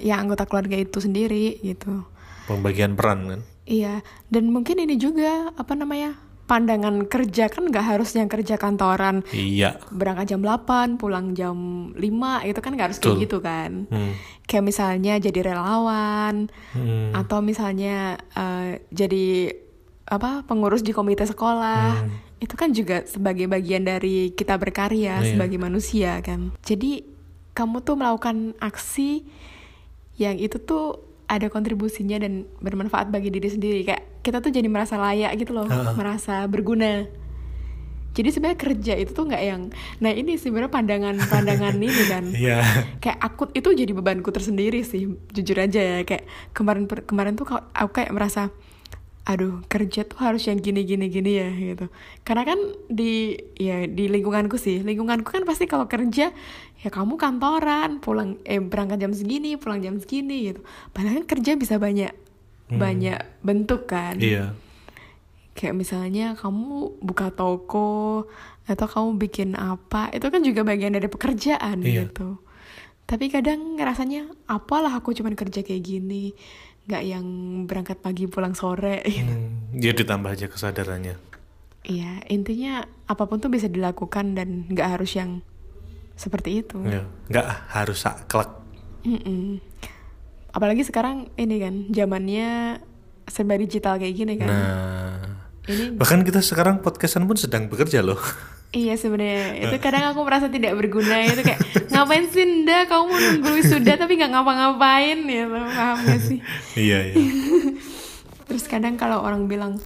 [SPEAKER 2] ya anggota keluarga itu sendiri gitu.
[SPEAKER 1] pembagian peran kan.
[SPEAKER 2] Iya. Dan mungkin ini juga apa namanya pandangan kerja kan nggak harus yang kerja kantoran
[SPEAKER 1] Iya.
[SPEAKER 2] berangkat jam 8 pulang jam 5 itu kan nggak harus kayak
[SPEAKER 1] Betul.
[SPEAKER 2] gitu kan.
[SPEAKER 1] Hmm.
[SPEAKER 2] Kayak misalnya jadi relawan
[SPEAKER 1] Hmm.
[SPEAKER 2] atau misalnya eh, jadi apa pengurus di komite sekolah itu kan juga sebagai bagian dari kita berkarya
[SPEAKER 1] Iya.
[SPEAKER 2] sebagai manusia kan jadi kamu tuh melakukan aksi yang itu tuh ada kontribusinya dan bermanfaat bagi diri sendiri kayak kita tuh jadi merasa layak gitu loh
[SPEAKER 1] Ha-ha.
[SPEAKER 2] merasa berguna. Jadi sebenarnya kerja itu tuh nggak yang nah ini sebenarnya pandangan pandangan <laughs> ini kan.
[SPEAKER 1] Iya.
[SPEAKER 2] kayak aku itu jadi bebanku tersendiri sih jujur aja ya. Kayak kemarin kemarin tuh aku kayak merasa aduh kerja tuh harus yang gini gini gini ya gitu. Karena kan di ya di lingkunganku sih lingkunganku kan pasti kalau kerja ya kamu kantoran pulang eh berangkat jam segini pulang jam segini gitu. Padahal kan kerja bisa banyak banyak bentuk kan
[SPEAKER 1] Iya.
[SPEAKER 2] kayak misalnya kamu buka toko atau kamu bikin apa itu kan juga bagian dari pekerjaan
[SPEAKER 1] Iya.
[SPEAKER 2] gitu tapi kadang ngerasanya apalah aku cuman kerja kayak gini nggak yang berangkat pagi pulang sore <laughs>
[SPEAKER 1] Hmm. Dia ditambah aja kesadarannya.
[SPEAKER 2] Iya intinya apa pun tuh bisa dilakukan dan nggak harus yang seperti itu
[SPEAKER 1] Iya. Nggak harus saklek.
[SPEAKER 2] Mm-mm. Apalagi sekarang ini kan zamannya serba digital kayak gini kan
[SPEAKER 1] Nah.
[SPEAKER 2] ini
[SPEAKER 1] Bahkan kita sekarang podcastan pun sedang bekerja loh. <laughs>
[SPEAKER 2] Iya sebenarnya itu kadang aku merasa tidak berguna itu kayak ngapain sih nda kamu mau nunggu wisuda tapi nggak ngapa-ngapain ya paham gak sih <laughs>
[SPEAKER 1] iya, iya. <laughs>
[SPEAKER 2] terus kadang kalau orang bilang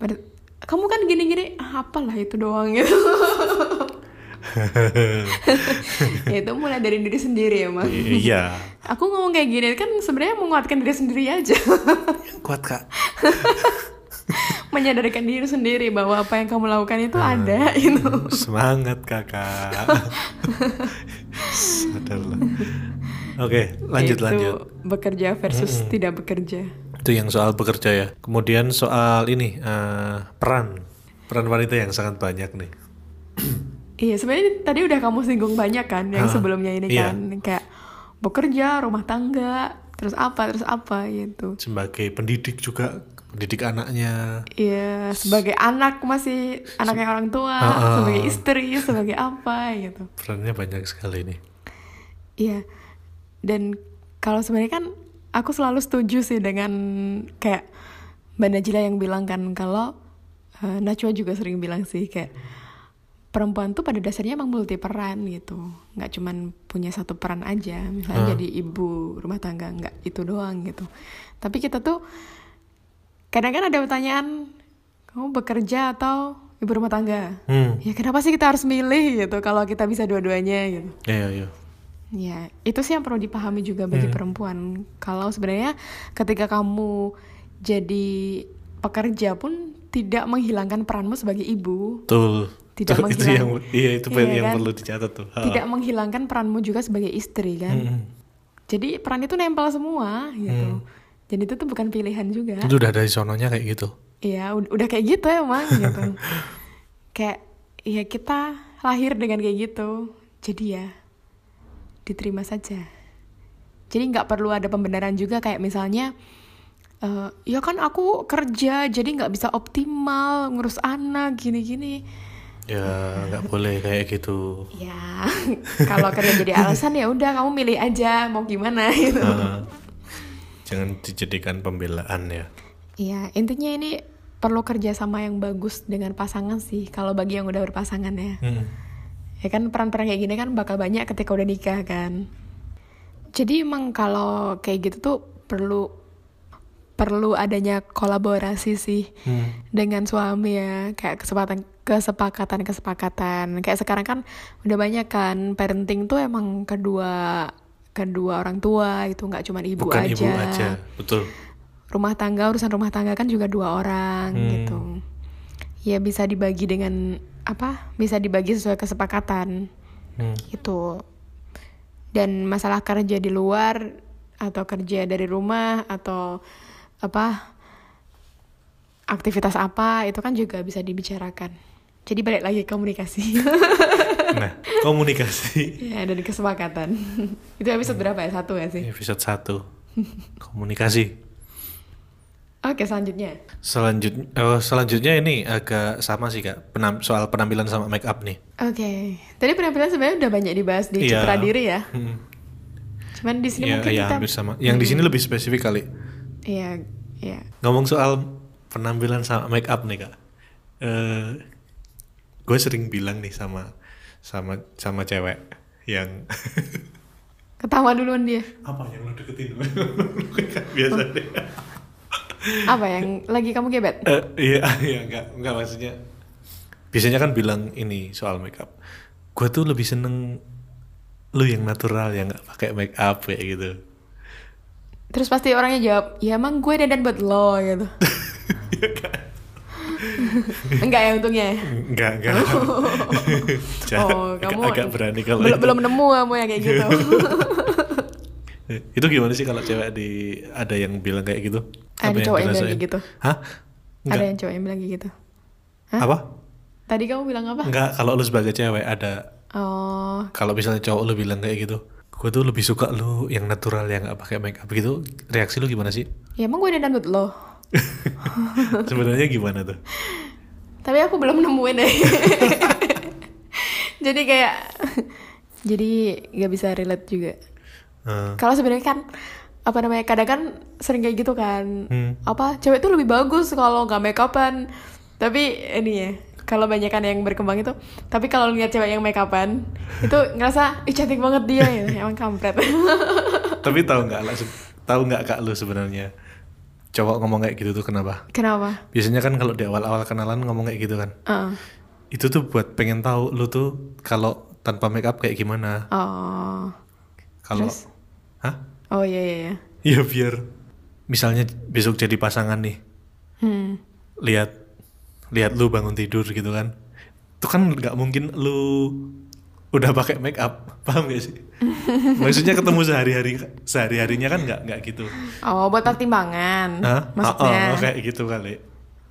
[SPEAKER 2] "Ber- kamu kan gini-gini ah, apalah itu doang gitu ya <laughs> itu mulai dari diri sendiri ya emang
[SPEAKER 1] iya.
[SPEAKER 2] aku ngomong kayak gini kan sebenarnya menguatkan diri sendiri aja <laughs>
[SPEAKER 1] Kuat, Kak. <laughs>
[SPEAKER 2] menyadarkan diri sendiri bahwa apa yang kamu lakukan itu ada gitu
[SPEAKER 1] Semangat kakak. Sadarlah. Oke, lanjut
[SPEAKER 2] Itu
[SPEAKER 1] lanjut.
[SPEAKER 2] bekerja versus tidak bekerja
[SPEAKER 1] Itu yang soal bekerja ya. Kemudian soal ini eh, peran peran wanita yang sangat banyak nih.
[SPEAKER 2] Iya sebenarnya tadi udah kamu singgung banyak kan yang
[SPEAKER 1] Ha,
[SPEAKER 2] sebelumnya ini
[SPEAKER 1] iya.
[SPEAKER 2] kan kayak bekerja rumah tangga terus apa terus apa gitu
[SPEAKER 1] Sebagai pendidik juga, pendidik anaknya.
[SPEAKER 2] Iya sebagai anak masih anaknya orang tua
[SPEAKER 1] Ha, ha.
[SPEAKER 2] sebagai istri sebagai apa gitu
[SPEAKER 1] Perannya banyak sekali nih.
[SPEAKER 2] Iya dan kalau sebenarnya kan aku selalu setuju sih dengan kayak Mbak Najila yang bilang kan kalau eh, Najwa juga sering bilang sih kayak perempuan tuh pada dasarnya emang multi peran gitu nggak cuman punya satu peran aja misalnya
[SPEAKER 1] Ah.
[SPEAKER 2] jadi ibu rumah tangga nggak itu doang gitu tapi kita tuh kadang kan ada pertanyaan kamu bekerja atau ibu rumah tangga
[SPEAKER 1] Hmm.
[SPEAKER 2] ya kenapa sih kita harus milih gitu kalau kita bisa dua-duanya gitu
[SPEAKER 1] Iya, iya.
[SPEAKER 2] Ya, itu sih yang perlu dipahami juga bagi
[SPEAKER 1] Hmm.
[SPEAKER 2] perempuan. Kalau sebenarnya ketika kamu jadi pekerja pun tidak menghilangkan peranmu sebagai ibu,
[SPEAKER 1] Betul.
[SPEAKER 2] Tidak
[SPEAKER 1] Tuh, <laughs> itu yang iya itu
[SPEAKER 2] Iya
[SPEAKER 1] yang
[SPEAKER 2] kan?
[SPEAKER 1] perlu dicatat tuh. Ha.
[SPEAKER 2] tidak menghilangkan peranmu juga sebagai istri kan.
[SPEAKER 1] Mm-mm.
[SPEAKER 2] Jadi peran itu nempel semua gitu.
[SPEAKER 1] Hmm.
[SPEAKER 2] Jadi itu tuh bukan pilihan juga.
[SPEAKER 1] Itu udah dari sononya kayak gitu.
[SPEAKER 2] Iya, ud- udah kayak gitu emang gitu. <laughs> kayak ya kita lahir dengan kayak gitu. Jadi ya diterima saja. Jadi nggak perlu ada pembenaran juga kayak misalnya eh ya kan aku kerja jadi nggak bisa optimal ngurus anak gini-gini.
[SPEAKER 1] Ya nggak boleh kayak gitu.
[SPEAKER 2] Ya kalau kerja jadi alasan ya udah kamu milih aja mau gimana gitu.
[SPEAKER 1] Ha. Jangan dijadikan pembelaan ya.
[SPEAKER 2] Iya, intinya ini perlu kerjasama yang bagus dengan pasangan sih. Kalau bagi yang udah berpasangan ya.
[SPEAKER 1] Mm.
[SPEAKER 2] Ya kan peran-peran kayak gini kan bakal banyak ketika udah nikah kan. Jadi emang kalau kayak gitu tuh perlu perlu adanya kolaborasi sih
[SPEAKER 1] Hmm.
[SPEAKER 2] dengan suami ya kayak kesepakatan kesepakatan kesepakatan kayak sekarang kan udah banyak kan parenting tuh emang kedua kedua orang tua itu nggak cuma ibu
[SPEAKER 1] Bukan
[SPEAKER 2] aja
[SPEAKER 1] ibu aja, betul.
[SPEAKER 2] rumah tangga urusan rumah tangga kan juga dua orang
[SPEAKER 1] Hmm.
[SPEAKER 2] gitu ya bisa dibagi dengan apa bisa dibagi sesuai kesepakatan
[SPEAKER 1] Hmm.
[SPEAKER 2] gitu dan masalah kerja di luar atau kerja dari rumah atau apa aktivitas apa itu kan juga bisa dibicarakan jadi balik lagi komunikasi <laughs>
[SPEAKER 1] Nah, komunikasi.
[SPEAKER 2] ya dan kesepakatan <laughs> itu episode berapa ya satu ya sih
[SPEAKER 1] Episode 1. Komunikasi.
[SPEAKER 2] oke selanjutnya
[SPEAKER 1] Selanjutnya oh, selanjutnya ini agak sama sih Kak. Penam- soal penampilan sama make up nih.
[SPEAKER 2] oke tadi penampilan sebenarnya udah banyak dibahas di
[SPEAKER 1] Iya.
[SPEAKER 2] citra diri ya
[SPEAKER 1] Hmm.
[SPEAKER 2] cuman di sini
[SPEAKER 1] Ya,
[SPEAKER 2] mungkin
[SPEAKER 1] ya,
[SPEAKER 2] kita
[SPEAKER 1] hampir sama. Yang di sini lebih spesifik kali.
[SPEAKER 2] Iya iya.
[SPEAKER 1] Ngomong soal penampilan sama make up nih kak, eh gue sering bilang nih sama sama sama cewek yang <laughs>
[SPEAKER 2] ketawa duluan dia.
[SPEAKER 1] Apa yang lo deketin <laughs> biasa deh.
[SPEAKER 2] apa yang lagi kamu gebet?
[SPEAKER 1] Eh, iya iya enggak enggak maksudnya. Biasanya kan bilang ini soal make up, gue tuh lebih seneng lu yang natural yang nggak pakai make up kayak gitu.
[SPEAKER 2] Terus pasti orangnya jawab, ya emang gue dandan buat lo gitu. Enggak ya untungnya ya?
[SPEAKER 1] Enggak enggak.
[SPEAKER 2] Oh, <laughs>
[SPEAKER 1] agak,
[SPEAKER 2] kamu
[SPEAKER 1] agak berani kalau
[SPEAKER 2] belum, belum nemu kamu yang kayak gitu. <laughs>
[SPEAKER 1] itu gimana sih kalau cewek di ada yang bilang kayak gitu?
[SPEAKER 2] Ada cowok yang bilang
[SPEAKER 1] dirasain?
[SPEAKER 2] kayak gitu?
[SPEAKER 1] Hah?
[SPEAKER 2] Ada
[SPEAKER 1] Enggak.
[SPEAKER 2] yang cowok yang bilang kayak gitu. Hah?
[SPEAKER 1] Apa?
[SPEAKER 2] Tadi kamu bilang apa?
[SPEAKER 1] Enggak, kalau lu sebagai cewek ada
[SPEAKER 2] Oh,
[SPEAKER 1] kalau misalnya cowok lu bilang kayak gitu, gue tuh lebih suka lu yang natural yang nggak pakai make up gitu. Reaksi lu gimana sih?
[SPEAKER 2] ya emang gue dandan buat lo. <laughs>
[SPEAKER 1] Sebenarnya gimana tuh?
[SPEAKER 2] Tapi aku belum nemuin deh. <laughs> jadi kayak, jadi nggak bisa relate juga.
[SPEAKER 1] Eh,
[SPEAKER 2] Kalau sebenarnya kan apa namanya kadang kan sering kayak gitu kan
[SPEAKER 1] Hmm.
[SPEAKER 2] apa cewek tuh lebih bagus kalau nggak make upan tapi ini ya kalau banyak kan yang berkembang itu tapi kalau lihat cewek yang make upan itu ngerasa ih cantik banget dia ya <laughs> emang kampret
[SPEAKER 1] Tapi tahu nggak lah, tahu nggak kak lu sebenarnya cowok ngomong kayak gitu tuh kenapa?
[SPEAKER 2] kenapa
[SPEAKER 1] Biasanya kan kalau di awal-awal kenalan ngomong kayak gitu kan.
[SPEAKER 2] Heeh.
[SPEAKER 1] Itu tuh buat pengen tahu lu tuh kalau tanpa make up kayak gimana.
[SPEAKER 2] oh
[SPEAKER 1] Kalau? Hah?
[SPEAKER 2] oh iya iya iya
[SPEAKER 1] Ya biar misalnya besok jadi pasangan nih,
[SPEAKER 2] hmm.
[SPEAKER 1] lihat lihat lu bangun tidur gitu kan. Itu kan nggak mungkin lu udah pakai make up, <laughs> paham gak sih? <laughs> Maksudnya ketemu sehari-hari sehari-harinya kan nggak nggak gitu.
[SPEAKER 2] oh buat pertimbangan
[SPEAKER 1] Hah?
[SPEAKER 2] maksudnya
[SPEAKER 1] Oh, oh, kayak gitu kali.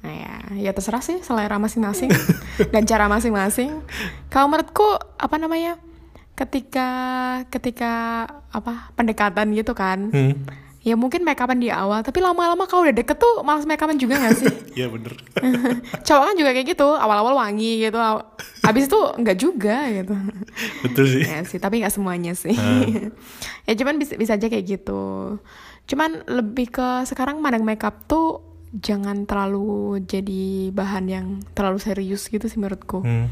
[SPEAKER 2] Nah, ya, ya terserah sih selera masing-masing <laughs> dan cara masing-masing. Kalau menurutku apa namanya? Ketika ketika apa pendekatan gitu kan.
[SPEAKER 1] Hmm.
[SPEAKER 2] Ya mungkin make upan di awal, tapi lama-lama kalau udah deket tuh malas make upan juga gak sih? <laughs>
[SPEAKER 1] Iya bener. <laughs>
[SPEAKER 2] Cowok kan juga kayak gitu, awal-awal wangi gitu, abis itu enggak juga gitu.
[SPEAKER 1] Betul sih.
[SPEAKER 2] ya sih, tapi nggak semuanya sih.
[SPEAKER 1] Hmm. <laughs>
[SPEAKER 2] ya cuman bisa, bisa aja kayak gitu. Cuman lebih ke sekarang mandang makeup tuh jangan terlalu jadi bahan yang terlalu serius gitu sih menurutku.
[SPEAKER 1] Hmm.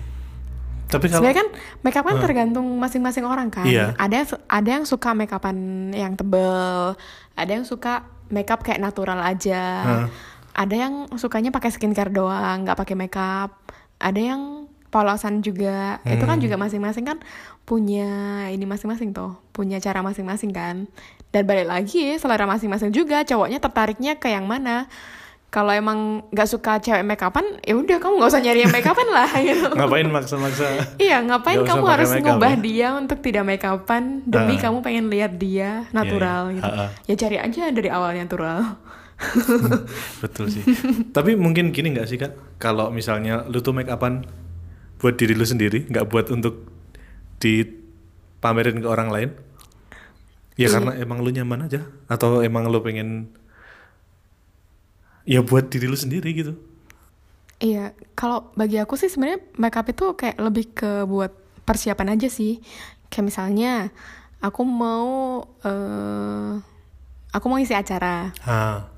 [SPEAKER 1] Tapi kalau
[SPEAKER 2] Sebenarnya kan makeup kan tergantung masing-masing orang kan.
[SPEAKER 1] Iya.
[SPEAKER 2] Ada ada yang suka makeupan yang tebel, ada yang suka makeup kayak natural aja.
[SPEAKER 1] Hmm.
[SPEAKER 2] Ada yang sukanya pakai skincare doang, nggak pakai makeup. Ada yang polosan juga itu kan juga masing-masing kan punya ini masing-masing tuh punya cara masing-masing kan dan balik lagi selera masing-masing juga cowoknya tertariknya ke yang mana kalau emang nggak suka cewek make upan ya udah kamu nggak usah nyari yang make upan lah <laughs> gitu
[SPEAKER 1] Ngapain maksa-maksa?
[SPEAKER 2] Iya, ngapain kamu harus ngubah
[SPEAKER 1] ya?
[SPEAKER 2] dia untuk tidak make upan demi
[SPEAKER 1] Ah.
[SPEAKER 2] kamu pengen lihat dia natural
[SPEAKER 1] Iya, iya.
[SPEAKER 2] gitu.
[SPEAKER 1] Ah, ah.
[SPEAKER 2] Ya cari aja dari awal natural.
[SPEAKER 1] Betul sih. <laughs> Tapi mungkin gini nggak sih kak? Kalau misalnya lu tuh make upan buat diri lu sendiri, nggak buat untuk dipamerin ke orang lain? Ya
[SPEAKER 2] Iya.
[SPEAKER 1] karena emang lu nyaman aja, atau emang lu pengen ya buat diri lu sendiri gitu?
[SPEAKER 2] Iya, kalau bagi aku sih sebenarnya makeup itu kayak lebih ke buat persiapan aja sih. Kayak misalnya aku mau eh aku mau isi acara.
[SPEAKER 1] Ah,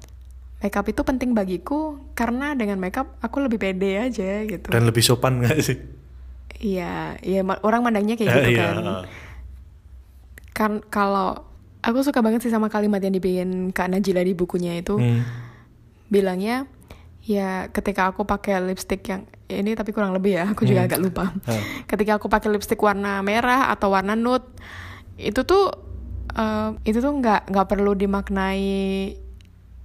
[SPEAKER 2] Makeup itu penting bagiku karena dengan makeup aku lebih pede aja gitu.
[SPEAKER 1] dan lebih sopan nggak sih?
[SPEAKER 2] Iya, iya orang mandangnya kayak gitu
[SPEAKER 1] Eh, iya,
[SPEAKER 2] kan. Kan kalau aku suka banget sih sama kalimat yang dibikin Kak Najila di bukunya itu.
[SPEAKER 1] Hmm.
[SPEAKER 2] Bilangnya ya ketika aku pakai lipstick yang ini tapi kurang lebih ya, aku juga
[SPEAKER 1] Hmm.
[SPEAKER 2] agak lupa. <laughs> Ketika aku pakai lipstick warna merah atau warna nude, itu tuh eh, itu tuh nggak nggak perlu dimaknai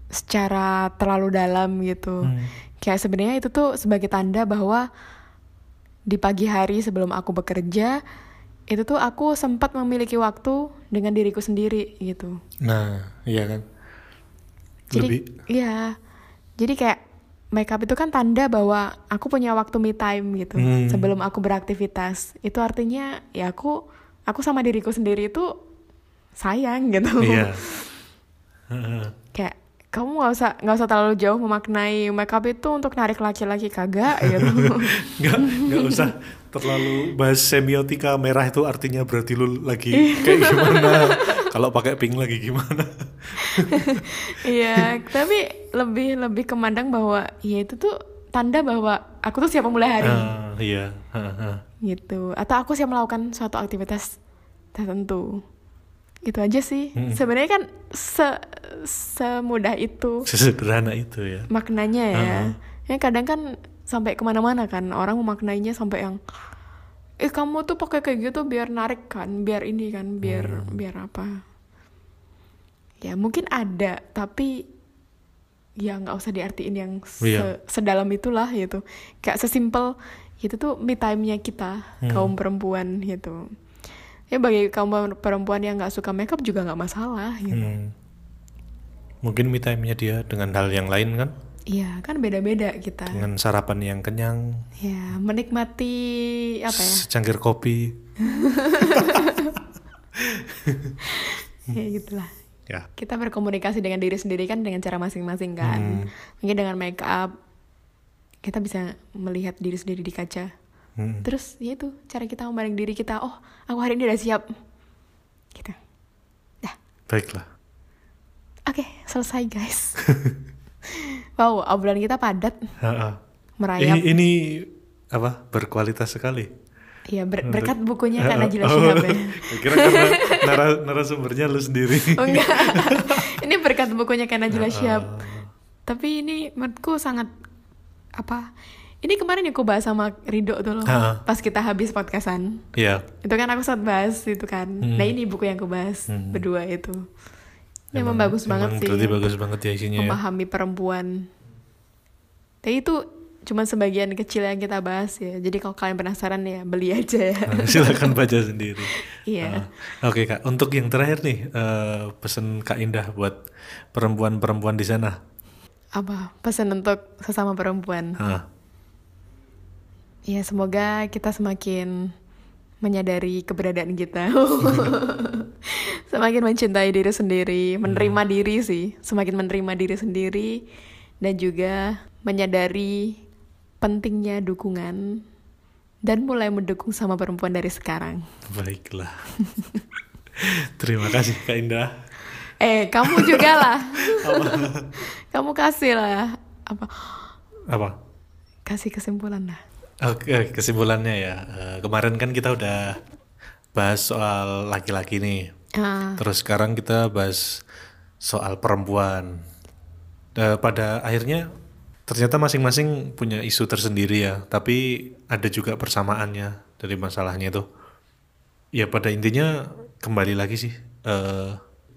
[SPEAKER 2] secara terlalu dalam gitu.
[SPEAKER 1] Hmm.
[SPEAKER 2] Kayak sebenarnya itu tuh sebagai tanda bahwa di pagi hari sebelum aku bekerja itu tuh aku sempat memiliki waktu dengan diriku sendiri gitu.
[SPEAKER 1] Nah, iya kan.
[SPEAKER 2] Jadi
[SPEAKER 1] Lebih
[SPEAKER 2] iya. Jadi kayak makeup itu kan tanda bahwa aku punya waktu me time gitu
[SPEAKER 1] Hmm.
[SPEAKER 2] sebelum aku beraktivitas. Itu artinya ya aku aku sama diriku sendiri itu sayang gitu.
[SPEAKER 1] iya. <laughs> Heeh.
[SPEAKER 2] kayak kamu nggak usah nggak usah terlalu jauh memaknai makeup itu untuk narik laki-laki kagak <laughs> gitu.
[SPEAKER 1] nggak nggak usah terlalu bahas semiotika merah itu artinya berarti lu lagi kayak gimana <laughs> kalau pakai pink lagi gimana
[SPEAKER 2] Iya, tapi lebih lebih kemandang bahwa ya itu tuh tanda bahwa aku tuh siap memulai hari
[SPEAKER 1] Ah, iya Ah, ah.
[SPEAKER 2] gitu. Atau aku siap melakukan suatu aktivitas tertentu. Itu aja sih.
[SPEAKER 1] Mm-mm.
[SPEAKER 2] Sebenarnya kan se semudah itu
[SPEAKER 1] sesederhana itu ya
[SPEAKER 2] maknanya ya.
[SPEAKER 1] Uh-huh.
[SPEAKER 2] Ya kadang kan sampai ke mana-mana kan orang memaknainya sampai yang eh kamu tuh pakai kayak gitu biar narik kan, biar ini kan, biar
[SPEAKER 1] Hmm.
[SPEAKER 2] biar apa? Ya mungkin ada, tapi ya nggak usah diartiin yang se-
[SPEAKER 1] Iya.
[SPEAKER 2] sedalam itulah gitu. Kayak sesimpel itu tuh me time-nya kita
[SPEAKER 1] Hmm.
[SPEAKER 2] kaum perempuan gitu. Ya bagi kaum perempuan yang nggak suka makeup juga nggak masalah gitu.
[SPEAKER 1] Hmm. mungkin me time-nya dia dengan hal yang lain kan
[SPEAKER 2] Iya kan beda-beda kita.
[SPEAKER 1] dengan sarapan yang kenyang
[SPEAKER 2] Ya, menikmati apa ya?
[SPEAKER 1] secangkir kopi
[SPEAKER 2] Ya gitulah.
[SPEAKER 1] ya
[SPEAKER 2] Kita berkomunikasi dengan diri sendiri kan dengan cara masing-masing kan.
[SPEAKER 1] Hmm.
[SPEAKER 2] Mungkin dengan make up kita bisa melihat diri sendiri di kaca.
[SPEAKER 1] Hmm.
[SPEAKER 2] Terus ya itu cara kita memandang diri kita. Oh, aku hari ini udah siap. Gitu. Dah.
[SPEAKER 1] baiklah
[SPEAKER 2] Oke, selesai guys. <laughs> wow, obrolan kita padat, merayap.
[SPEAKER 1] ini ini apa berkualitas sekali
[SPEAKER 2] Iya, ber- berkat bukunya kan <laughs> Najila
[SPEAKER 1] oh,
[SPEAKER 2] Shihab ya.
[SPEAKER 1] kira karena nara- narasumbernya lu sendiri
[SPEAKER 2] Oh enggak. <laughs> ini berkat bukunya kan Najila Shihab. Tapi ini menurutku sangat apa? Ini kemarin yang aku bahas sama Rido tuh loh.
[SPEAKER 1] Ah.
[SPEAKER 2] Pas kita habis podcastan.
[SPEAKER 1] ya
[SPEAKER 2] Itu kan aku sempat bahas itu kan.
[SPEAKER 1] Hmm.
[SPEAKER 2] Nah, ini buku yang aku bahas
[SPEAKER 1] Hmm.
[SPEAKER 2] berdua itu. Ya, emang, bagus banget
[SPEAKER 1] emang
[SPEAKER 2] sih.
[SPEAKER 1] berarti bagus banget ya isinya ya.
[SPEAKER 2] Memahami perempuan. Tapi itu cuma sebagian kecil yang kita bahas ya. Jadi kalau kalian penasaran ya beli aja ya. <laughs>
[SPEAKER 1] Nah, silakan baca sendiri.
[SPEAKER 2] Iya.
[SPEAKER 1] Ah, Oke kak, untuk yang terakhir nih eh, pesan kak Indah buat perempuan-perempuan di sana.
[SPEAKER 2] Apa? Pesan untuk sesama perempuan.
[SPEAKER 1] Ah,
[SPEAKER 2] Ya semoga kita semakin menyadari keberadaan kita. <laughs> semakin mencintai diri sendiri, menerima diri sih, semakin menerima diri sendiri dan juga menyadari pentingnya dukungan dan mulai mendukung sama perempuan dari sekarang.
[SPEAKER 1] baiklah. <laughs> Terima kasih kak Indah.
[SPEAKER 2] Eh, kamu juga lah. <laughs> kamu kasih lah apa?
[SPEAKER 1] Apa?
[SPEAKER 2] Kasih kesimpulan lah.
[SPEAKER 1] Oke, kesimpulannya ya. eh, kemarin kan kita udah bahas soal laki-laki nih.
[SPEAKER 2] Ah,
[SPEAKER 1] Terus sekarang kita bahas soal perempuan. Pada akhirnya ternyata masing-masing punya isu tersendiri ya tapi ada juga persamaannya dari masalahnya itu ya pada intinya kembali lagi sih eh,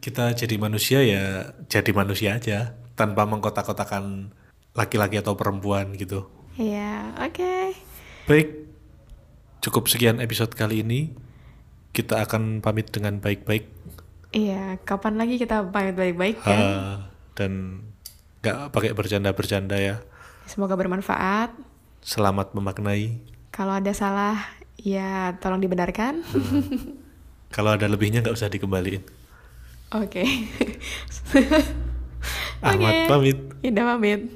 [SPEAKER 1] kita jadi manusia ya jadi manusia aja tanpa mengkotak-kotakan laki-laki atau perempuan gitu
[SPEAKER 2] Iya, oke.
[SPEAKER 1] Baik cukup sekian episode kali ini kita akan pamit dengan baik-baik
[SPEAKER 2] Iya, kapan lagi kita pamit baik-baik kan?
[SPEAKER 1] Dan nggak pakai bercanda-bercanda ya
[SPEAKER 2] Semoga bermanfaat.
[SPEAKER 1] selamat memaknai
[SPEAKER 2] Kalau ada salah, ya tolong dibenarkan.
[SPEAKER 1] kalau ada lebihnya nggak usah dikembaliin
[SPEAKER 2] Oke.
[SPEAKER 1] Ahmad
[SPEAKER 2] Oke.
[SPEAKER 1] pamit
[SPEAKER 2] Indah pamit.